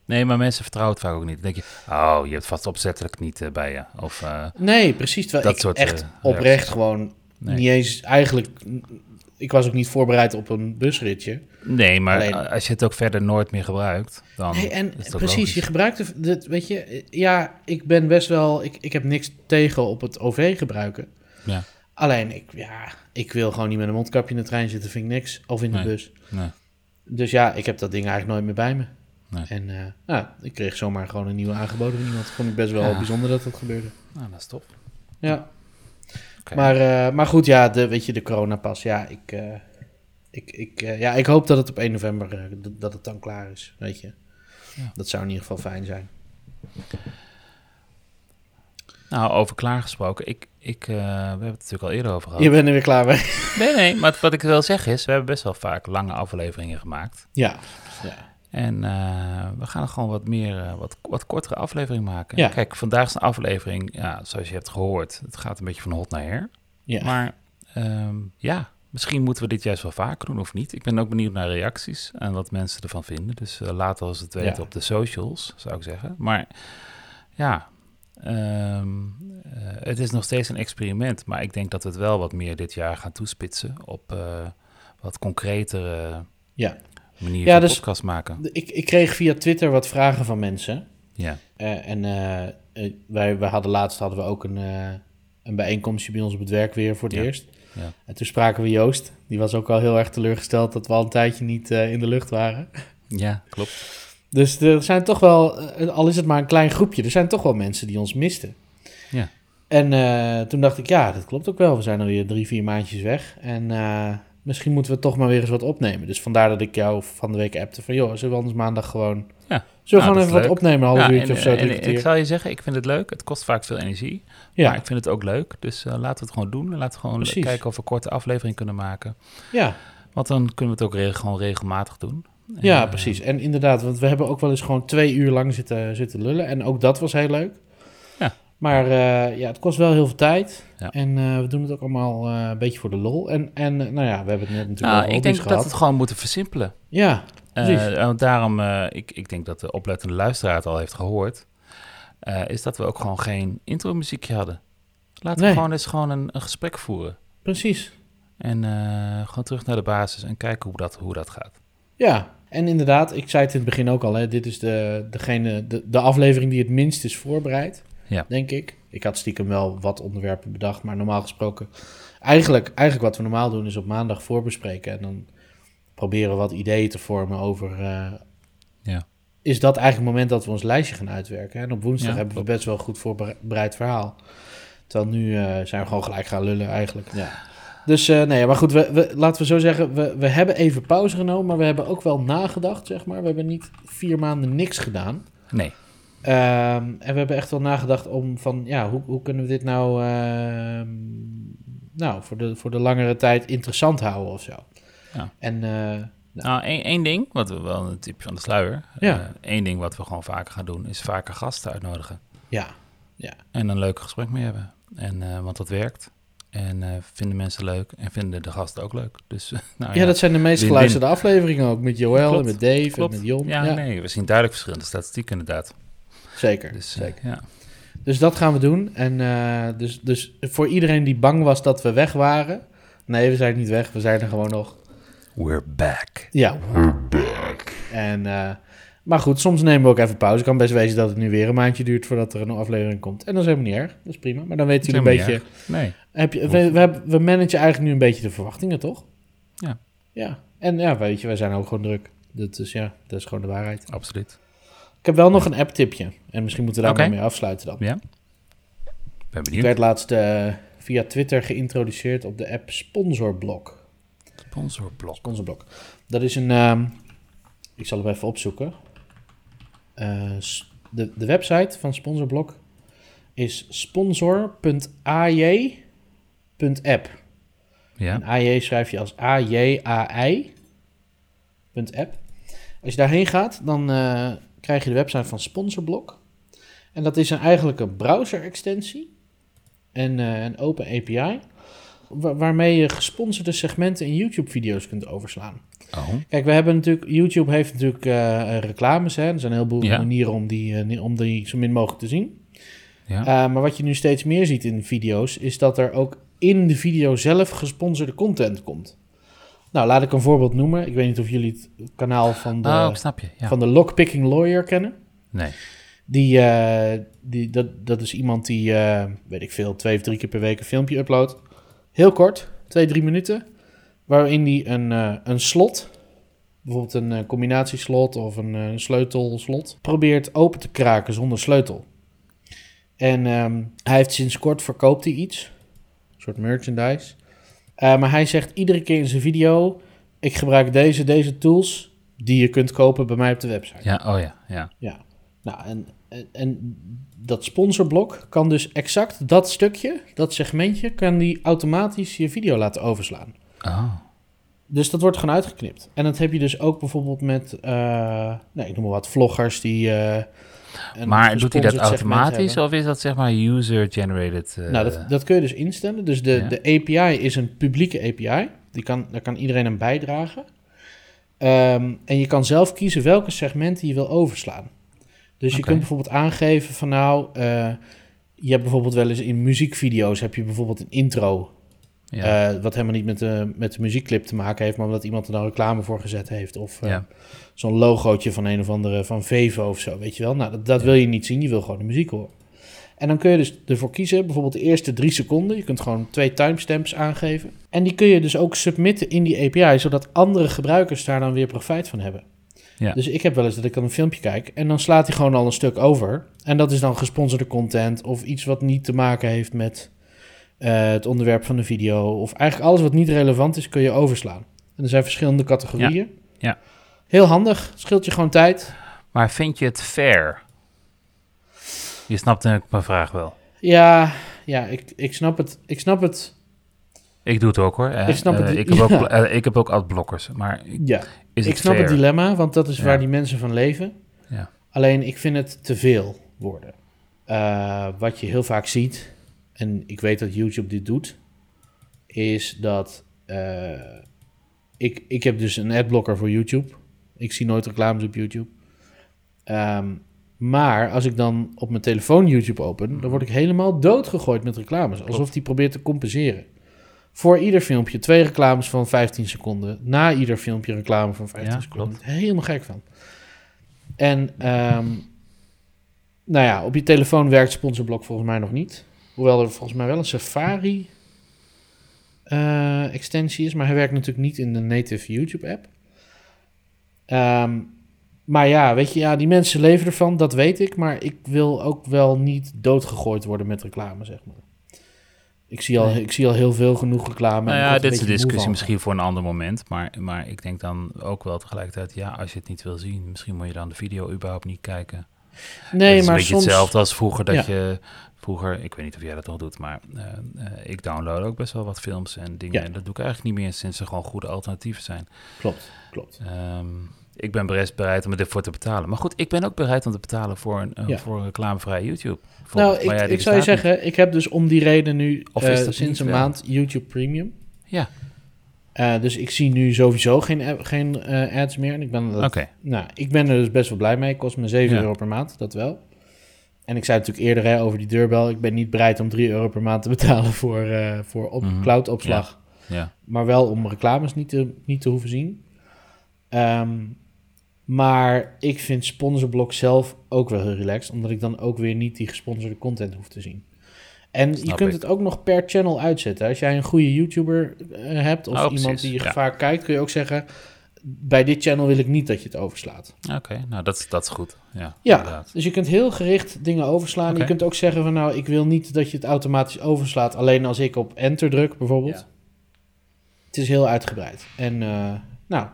Nee, maar mensen vertrouwen het vaak ook niet. Dan denk je, oh, je hebt vast opzettelijk niet eh, bij je. Of, eh, nee, precies. Terwijl Dat ik soort, echt eh, oprecht gewoon Nee. Niet eens eigenlijk... Ik was ook niet voorbereid op een busritje. Nee, maar Alleen- als je het ook verder nooit meer gebruikt, dan Nee, en is dat precies, logisch. je gebruikt het, weet je, ja, ik ben best wel, ik, ik heb niks tegen op het OV gebruiken. Ja. Alleen, ik, ja, ik wil gewoon niet met een mondkapje in de trein zitten, vind ik niks, of in de Nee. bus. Nee. Dus ja, ik heb dat ding eigenlijk nooit meer bij me. Nee. En eh, nou, ik kreeg zomaar gewoon een nieuwe aangeboden van iemand. Vond ik best wel Ja. bijzonder dat dat gebeurde. Nou, dat is top. Ja. Maar, eh, maar goed, ja, de, weet je, de coronapas, ja, ik, eh, ik, ik, eh, ja, ik hoop dat het op 1 november, dat- het dan klaar is, weet je. Ja. Dat zou in ieder geval fijn zijn. Nou, over klaargesproken, ik, ik, we hebben het natuurlijk al eerder over gehad. Je bent er weer klaar mee. Nee, nee, maar wat ik wil zeggen is, we hebben best wel vaak lange afleveringen gemaakt. Ja. ja. En eh, we gaan er gewoon wat meer, eh, wat, wat kortere aflevering maken. Ja. Kijk, vandaag is een aflevering, ja, zoals je hebt gehoord, het gaat een beetje van hot naar her. Ja. Maar ehm, ja, misschien moeten we dit juist wel vaker doen of niet. Ik ben ook benieuwd naar reacties en wat mensen ervan vinden. Dus eh, laat ons het weten Ja. op de socials, zou ik zeggen. Maar ja, ehm, eh, het is nog steeds een experiment. Maar ik denk dat we het wel wat meer dit jaar gaan toespitsen op wat concretere Ja. Manier Ja, van dus- podcast maken. Ik, ik kreeg via Twitter wat vragen van mensen. Ja, Eh, en eh, eh, wij, wij hadden laatst hadden we ook een, een bijeenkomstje bij ons op het werk weer voor het Ja. eerst. ja. En toen spraken we Joost. Die was ook al heel erg teleurgesteld dat we al een tijdje niet in de lucht waren. ja klopt. Dus er zijn toch wel, al is het maar een klein groepje, er zijn toch wel mensen die ons misten. Ja. En toen dacht ik, ja, dat klopt ook wel. We zijn alweer drie, vier maandjes weg. En misschien moeten we toch maar weer eens wat opnemen. Dus vandaar dat ik jou van de week appte van, joh, zullen we anders maandag gewoon... Ja. Zullen we Nou, gewoon dat even wat opnemen, een half Ja, uurtje en, of zo, en- ik zal je zeggen, ik vind het leuk. Het kost vaak veel energie. Ja, Maar ik vind het ook leuk. Dus eh, laten we het gewoon doen. En laten we gewoon Precies. kijken of we een korte aflevering kunnen maken. ja. Want dan kunnen we het ook re- gewoon regelmatig doen. En, ja, eh, precies. En inderdaad, want we hebben ook wel eens gewoon twee uur lang zitten, zitten lullen. En ook dat was heel leuk. Maar eh, ja, het kost wel heel veel tijd. Ja. En eh, we doen het ook allemaal eh, een beetje voor de lol. En, en nou ja, we hebben het net natuurlijk Nou, over ik hobby's denk dat we het gewoon moeten versimpelen. Ja, en daarom, ik, ik denk dat de oplettende luisteraar het al heeft gehoord, eh, is dat we ook gewoon geen intro-muziekje hadden. Laten Nee. we gewoon eens gewoon een, een gesprek voeren. precies. En gewoon terug naar de basis en kijken hoe dat, hoe dat gaat. Ja, en inderdaad, ik zei het in het begin ook al, hè, dit is de, degene, de, de aflevering die het minst is voorbereid, Ja. denk ik. Ik had stiekem wel wat onderwerpen bedacht, maar normaal gesproken... Eigenlijk, eigenlijk wat we normaal doen is op maandag voorbespreken en dan proberen wat ideeën te vormen over... eh, Ja. Is dat eigenlijk het moment dat we ons lijstje gaan uitwerken? En op woensdag Ja, hebben we best wel een goed voorbereid verhaal. Terwijl nu eh, zijn we gewoon gelijk gaan lullen eigenlijk. Ja. Dus eh, nee, maar goed, we, we, laten we zo zeggen, we, we hebben even pauze genomen, maar we hebben ook wel nagedacht, zeg maar. We hebben niet vier maanden niks gedaan. Nee, Ehm, en we hebben echt wel nagedacht om van, ja, hoe, hoe kunnen we dit nou, ehm, nou voor, de, voor de langere tijd interessant houden of zo. Ja. En eh, Nou, één, één ding, wat we wel een tipje van de sluier. Ja. Eén ding wat we gewoon vaker gaan doen, is vaker gasten uitnodigen. ja, En een leuk gesprek mee hebben. En, eh, want dat werkt. En eh, vinden mensen leuk en vinden de gasten ook leuk. Dus, nou ja, dat zijn de meest geluisterde afleveringen ook. Met Joël Klopt, en met Dave klopt. en met Jon. Ja, Ja, nee, we zien duidelijk verschillende statistieken inderdaad. Zeker. Dus, eh, zeker. ja. Dus dat gaan we doen. En eh, dus, dus voor iedereen die bang was dat we weg waren. Nee, we zijn niet weg. We zijn er gewoon nog. We're back. Ja. En, eh, maar goed, soms nemen we ook even pauze. Het kan best wezen dat het nu weer een maandje duurt voordat er een aflevering komt. En dat is helemaal niet erg. Dat is prima. Maar dan weten jullie een beetje. Nee. Heb je, we, we, hebben- we managen eigenlijk nu een beetje de verwachtingen, toch? Ja. Ja. En ja, weet je, wij zijn ook gewoon druk. Dat is, ja, dat is gewoon de waarheid. Absoluut. Ik heb wel nog een app-tipje. En misschien moeten we daar Oké. maar mee afsluiten dan. Ja. Ben Ik benieuwd. werd laatst eh, via Twitter geïntroduceerd op de app Sponsorblok. Sponsorblok. Sponsorblok. Dat is een. ehm, ik zal hem even opzoeken. Eh, de, de website van Sponsorblok is sponsor.aj.app. Ja. En AJ schrijf je als A-J-A-I. app. Als je daarheen gaat, dan eh, krijg je de website van Sponsorblok. En dat is een, eigenlijk een browser-extensie. En eh, een open API. wa- waarmee je gesponsorde segmenten in YouTube-video's kunt overslaan. Oh. Kijk, we hebben natuurlijk... YouTube heeft natuurlijk eh, reclames, hè. Er zijn een heleboel Ja. manieren om die, eh, om die zo min mogelijk te zien. Ja. Maar wat je nu steeds meer ziet in video's, is dat er ook in de video zelf gesponsorde content komt. Nou, laat ik een voorbeeld noemen. Ik weet niet of jullie het kanaal van de, oh, snap je. Ja. van de Lockpicking Lawyer kennen. Nee. Die, eh, die, dat, dat is iemand die, eh, weet ik veel, twee of drie keer per week een filmpje uploadt. Heel kort, twee, drie minuten. Waarin hij een, eh, een slot, bijvoorbeeld een combinatieslot of een sleutelslot, probeert open te kraken zonder sleutel. En ehm, hij heeft sinds kort verkoopt hij iets, een soort merchandise. Eh, maar hij zegt iedere keer in zijn video, ik gebruik deze, deze tools die je kunt kopen bij mij op de website. Ja, oh ja, ja. Ja, nou en, en, en dat sponsorblok kan dus exact dat stukje, dat segmentje, kan die automatisch je video laten overslaan. Oh. Dus dat wordt gewoon uitgeknipt. En dat heb je dus ook bijvoorbeeld met, nee, ik noem maar wat, vloggers die... eh, Maar doet hij dat automatisch of is dat zeg maar user-generated? eh, Nou, dat, dat kun je dus instellen. Dus de, Ja. de API is een publieke API. Die kan, daar kan iedereen aan bijdragen. Ehm, en je kan zelf kiezen welke segmenten je wil overslaan. Dus je kunt bijvoorbeeld aangeven van nou... eh, je hebt bijvoorbeeld wel eens in muziekvideo's... heb je bijvoorbeeld een intro... ja. eh, wat helemaal niet met de, met de muziekclip te maken heeft... maar omdat iemand er dan reclame voor gezet heeft. Of eh, Ja. zo'n logootje van een of andere... van Vevo of zo, weet je wel. Nou, dat, dat wil je niet zien. Je wil gewoon de muziek horen. En dan kun je dus ervoor kiezen, bijvoorbeeld de eerste drie seconden. Je kunt gewoon twee timestamps aangeven. En die kun je dus ook submitten in die API, zodat andere gebruikers daar dan weer profijt van hebben. Ja. Dus ik heb wel eens dat ik dan een filmpje kijk en dan slaat hij gewoon al een stuk over. En dat is dan gesponsorde content of iets wat niet te maken heeft met eh, het onderwerp van de video. Of eigenlijk alles wat niet relevant is, kun je overslaan. En er zijn verschillende categorieën. Ja. Heel handig, scheelt je gewoon tijd. Maar vind je het fair? Je snapt ik mijn vraag wel. Ja, ja ik, ik snap het. Ik snap het. Ik doe het ook hoor. eh, Ik snap het, eh, ik, heb ja. ook, eh, ik heb ook adblockers. Maar Ja, is ik het snap fair? het dilemma, want dat is Ja. waar die mensen van leven. Ja. Alleen ik vind het te veel worden. Wat je heel vaak ziet, en ik weet dat YouTube dit doet, is dat eh, ik, ik heb dus een adblocker voor YouTube. Ik zie nooit reclames op YouTube. Ehm, maar als ik dan op mijn telefoon YouTube open, dan word ik helemaal doodgegooid met reclames. Alsof die probeert te compenseren. Voor ieder filmpje twee reclames van 15 seconden. Na ieder filmpje reclame van 15 Ja, seconden. klopt. Helemaal gek van. En ehm, nou ja, op je telefoon werkt sponsorblok volgens mij nog niet. Hoewel er volgens mij wel een Safari eh, extensie is. Maar hij werkt natuurlijk niet in de native YouTube app. Ehm, maar ja, weet je, ja, die mensen leven ervan, dat weet ik. Maar ik wil ook wel niet doodgegooid worden met reclame, zeg maar. Ik zie al, Nee. ik zie al heel veel genoeg reclame. Nou ja, dit is een discussie misschien voor een ander moment. Maar, maar ik denk dan ook wel tegelijkertijd, ja, als je het niet wil zien, misschien moet je dan de video überhaupt niet kijken. Nee, het is maar een beetje soms... hetzelfde als vroeger dat Ja. je vroeger, ik weet niet of jij dat nog doet, maar eh, eh, ik download ook best wel wat films en dingen. Ja. En dat doe ik eigenlijk niet meer sinds er gewoon goede alternatieven zijn. Klopt, klopt. Ehm, ik ben best bereid om ervoor te betalen. Maar goed, ik ben ook bereid om te betalen voor een, Ja. voor een reclamevrij YouTube. Nou, ik, ik zou je niet. zeggen, ik heb dus om die reden nu Of eh, is dat sinds een wel? maand YouTube Premium. Ja, Eh, dus ik zie nu sowieso geen, geen eh, ads meer. En ik ben, dat- nou, ik ben er dus best wel blij mee. Het kost me 7 Ja. euro per maand, dat wel. En ik zei natuurlijk eerder hè, over die deurbel. Ik ben niet bereid om 3 euro per maand te betalen voor, eh, voor op, Mhm. cloud-opslag. Ja. Maar wel om reclames niet te, niet te hoeven zien. Ehm, maar ik vind sponsorblok zelf ook wel heel relaxed. Omdat ik dan ook weer niet die gesponsorde content hoef te zien. En je kunt ik. het ook nog per channel uitzetten. Als jij een goede YouTuber eh, hebt of Oh, iemand die je ja. vaak kijkt, kun je ook zeggen... Bij dit channel wil ik niet dat je het overslaat. Oké, nou dat, is- dat is goed. Ja, Ja, inderdaad. dus je kunt heel gericht dingen overslaan. Je kunt ook zeggen van nou, ik wil niet dat je het automatisch overslaat. Alleen als ik op enter druk bijvoorbeeld. Ja. Het is heel uitgebreid. En eh, nou,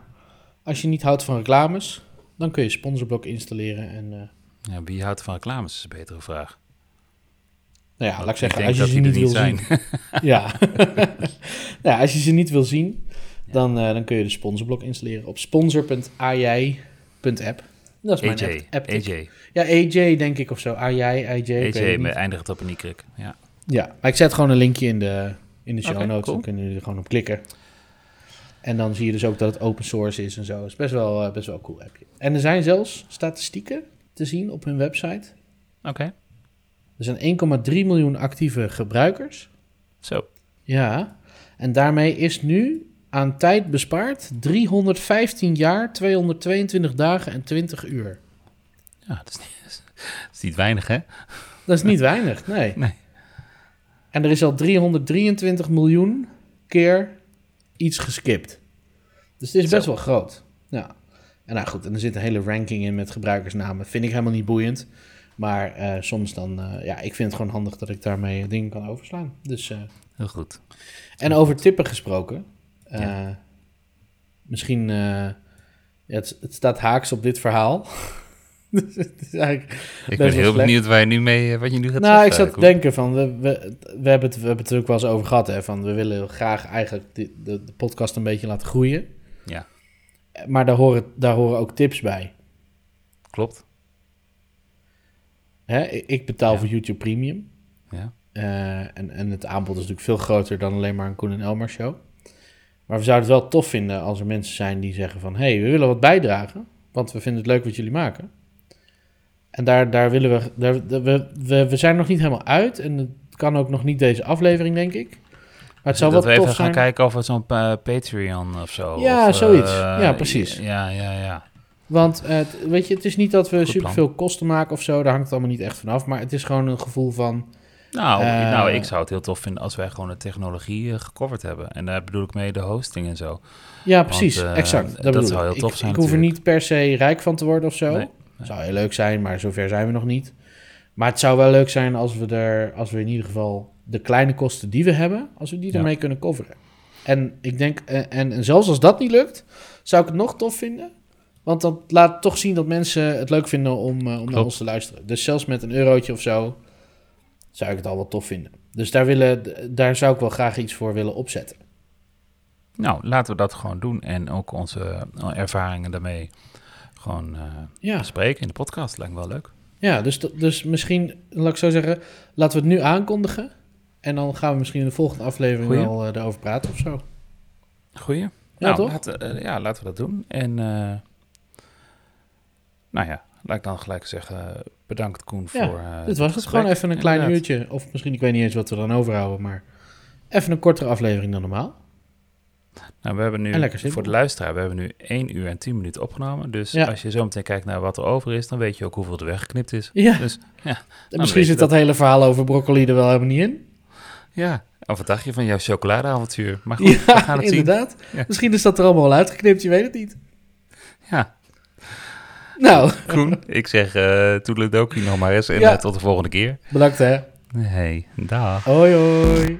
als je niet houdt van reclames, dan kun je sponsorblok installeren. En eh, Ja, wie houdt van reclames is een betere vraag. nou ja, laat ik zeggen, als je ze niet wil zien. Ja. ja, als je ze niet wil zien, dan, eh, dan kun je de sponsorblok installeren op sponsor.aj.app. Dat is mijn AJ, app. AJ, Ja, AJ denk ik of zo. AJ, AJ. AJ, met eindigt op een y Ja, Ja, maar ik zet gewoon een linkje in de, in de show notes. cool. Dan kunnen jullie er gewoon op klikken. En dan zie je dus ook dat het open source is en zo. Het is best wel, eh, best wel een cool appje. En er zijn zelfs statistieken te zien op hun website. oké. Er zijn 1,3 miljoen actieve gebruikers. Zo, Ja, en daarmee is nu aan tijd bespaard 315 jaar, 222 dagen en 20 uur. Ja, dat is niet, dat is niet weinig, hè? Dat is niet weinig, nee. Nee. En er is al 323 miljoen keer iets geskipt. Dus het is best Zo. wel groot. Ja. En nou goed, en er zit een hele ranking in met gebruikersnamen. Vind ik helemaal niet boeiend. Maar eh, soms dan, eh, ja, ik vind het gewoon handig dat ik daarmee dingen kan overslaan. Dus, eh, Heel goed. en over tippen gesproken. Eh, Ja. Misschien, eh, het, het staat haaks op dit verhaal. dus het is eigenlijk Ik ben heel slecht. benieuwd waar je nu mee, eh, wat je nu gaat nou, zeggen. ik zat te denken van, we, we, we, hebben het, we hebben het er ook wel eens over gehad, hè, van we willen graag eigenlijk de, de, de podcast een beetje laten groeien. Ja, Maar daar horen, daar horen ook tips bij. klopt. Hè? Ik- betaal Ja. voor YouTube Premium. Ja. Eh, en, en het aanbod is natuurlijk veel groter dan alleen maar een Koen en Elmar show. Maar we zouden het wel tof vinden als er mensen zijn die zeggen van... hé, hey, we willen wat bijdragen, want we vinden het leuk wat jullie maken. En daar, daar willen we, daar, we, we... We zijn er nog niet helemaal uit en het kan ook nog niet deze aflevering, denk ik. Maar het zou dat wel we tof even gaan kijken of we zo'n eh, Patreon of zo. Ja, of, zoiets. eh, Ja, precies. Ja, ja, ja. Want eh, het- weet je, het is niet dat we superveel kosten maken of zo. Daar hangt het allemaal niet echt vanaf. Maar het is gewoon een gevoel van... Nou, Eh, nou, ik zou het heel tof vinden als wij gewoon de technologie eh, gecoverd hebben. En daar bedoel ik mee de hosting en zo. Ja, precies. eh, exact. Dat, zou heel tof ik, zijn Ik hoef er niet per se rijk van te worden of zo. Nee, nee. Zou heel leuk zijn, maar zover zijn we nog niet. Maar het zou wel leuk zijn als we er... Als we in ieder geval de kleine kosten die we hebben... Als we die Ja. ermee kunnen coveren. En ik denk... eh, En, en zelfs als dat niet lukt... Zou ik het nog tof vinden. Want dat laat toch zien dat mensen het leuk vinden om, eh, om naar ons te luisteren. Dus zelfs met een eurotje of zo... Zou ik het al wel tof vinden. Dus daar, willen, daar zou ik wel graag iets voor willen opzetten. Nou, laten we dat gewoon doen. En ook onze eh, ervaringen daarmee gewoon eh, Ja. bespreken in de podcast. Lijkt me wel leuk. Ja, dus, dus misschien, laat ik zo zeggen, laten we het nu aankondigen. En dan gaan we misschien in de volgende aflevering Goeie. wel eh, erover praten of zo. Goeie. Ja, nou, toch? Laten, ja, laten we dat doen. En nou ja, laat ik dan gelijk zeggen, bedankt Koen Ja, voor eh, Dit was het gewoon even een klein Inderdaad. uurtje. Of misschien, ik weet niet eens wat we dan overhouden, maar even een kortere aflevering dan normaal. Nou, we hebben nu, voor de luisteraar, we hebben nu 1 uur en 10 minuten opgenomen. Dus Ja. als je zo meteen kijkt naar wat er over is, dan weet je ook hoeveel er weggeknipt is. Ja, Dus ja, misschien zit dat. hele verhaal over broccoli er wel helemaal niet in. ja. Of wat dacht je van jouw chocoladeavontuur? Maar goed, we gaan het zien. inderdaad. Ja. Misschien is dat er allemaal wel uitgeknipt, je weet het niet. Ja, Nou, Koen, ik zeg uh, toedeledokie nog maar eens en Ja. eh, tot de volgende keer. bedankt hè. Hey, dag. Hoi hoi.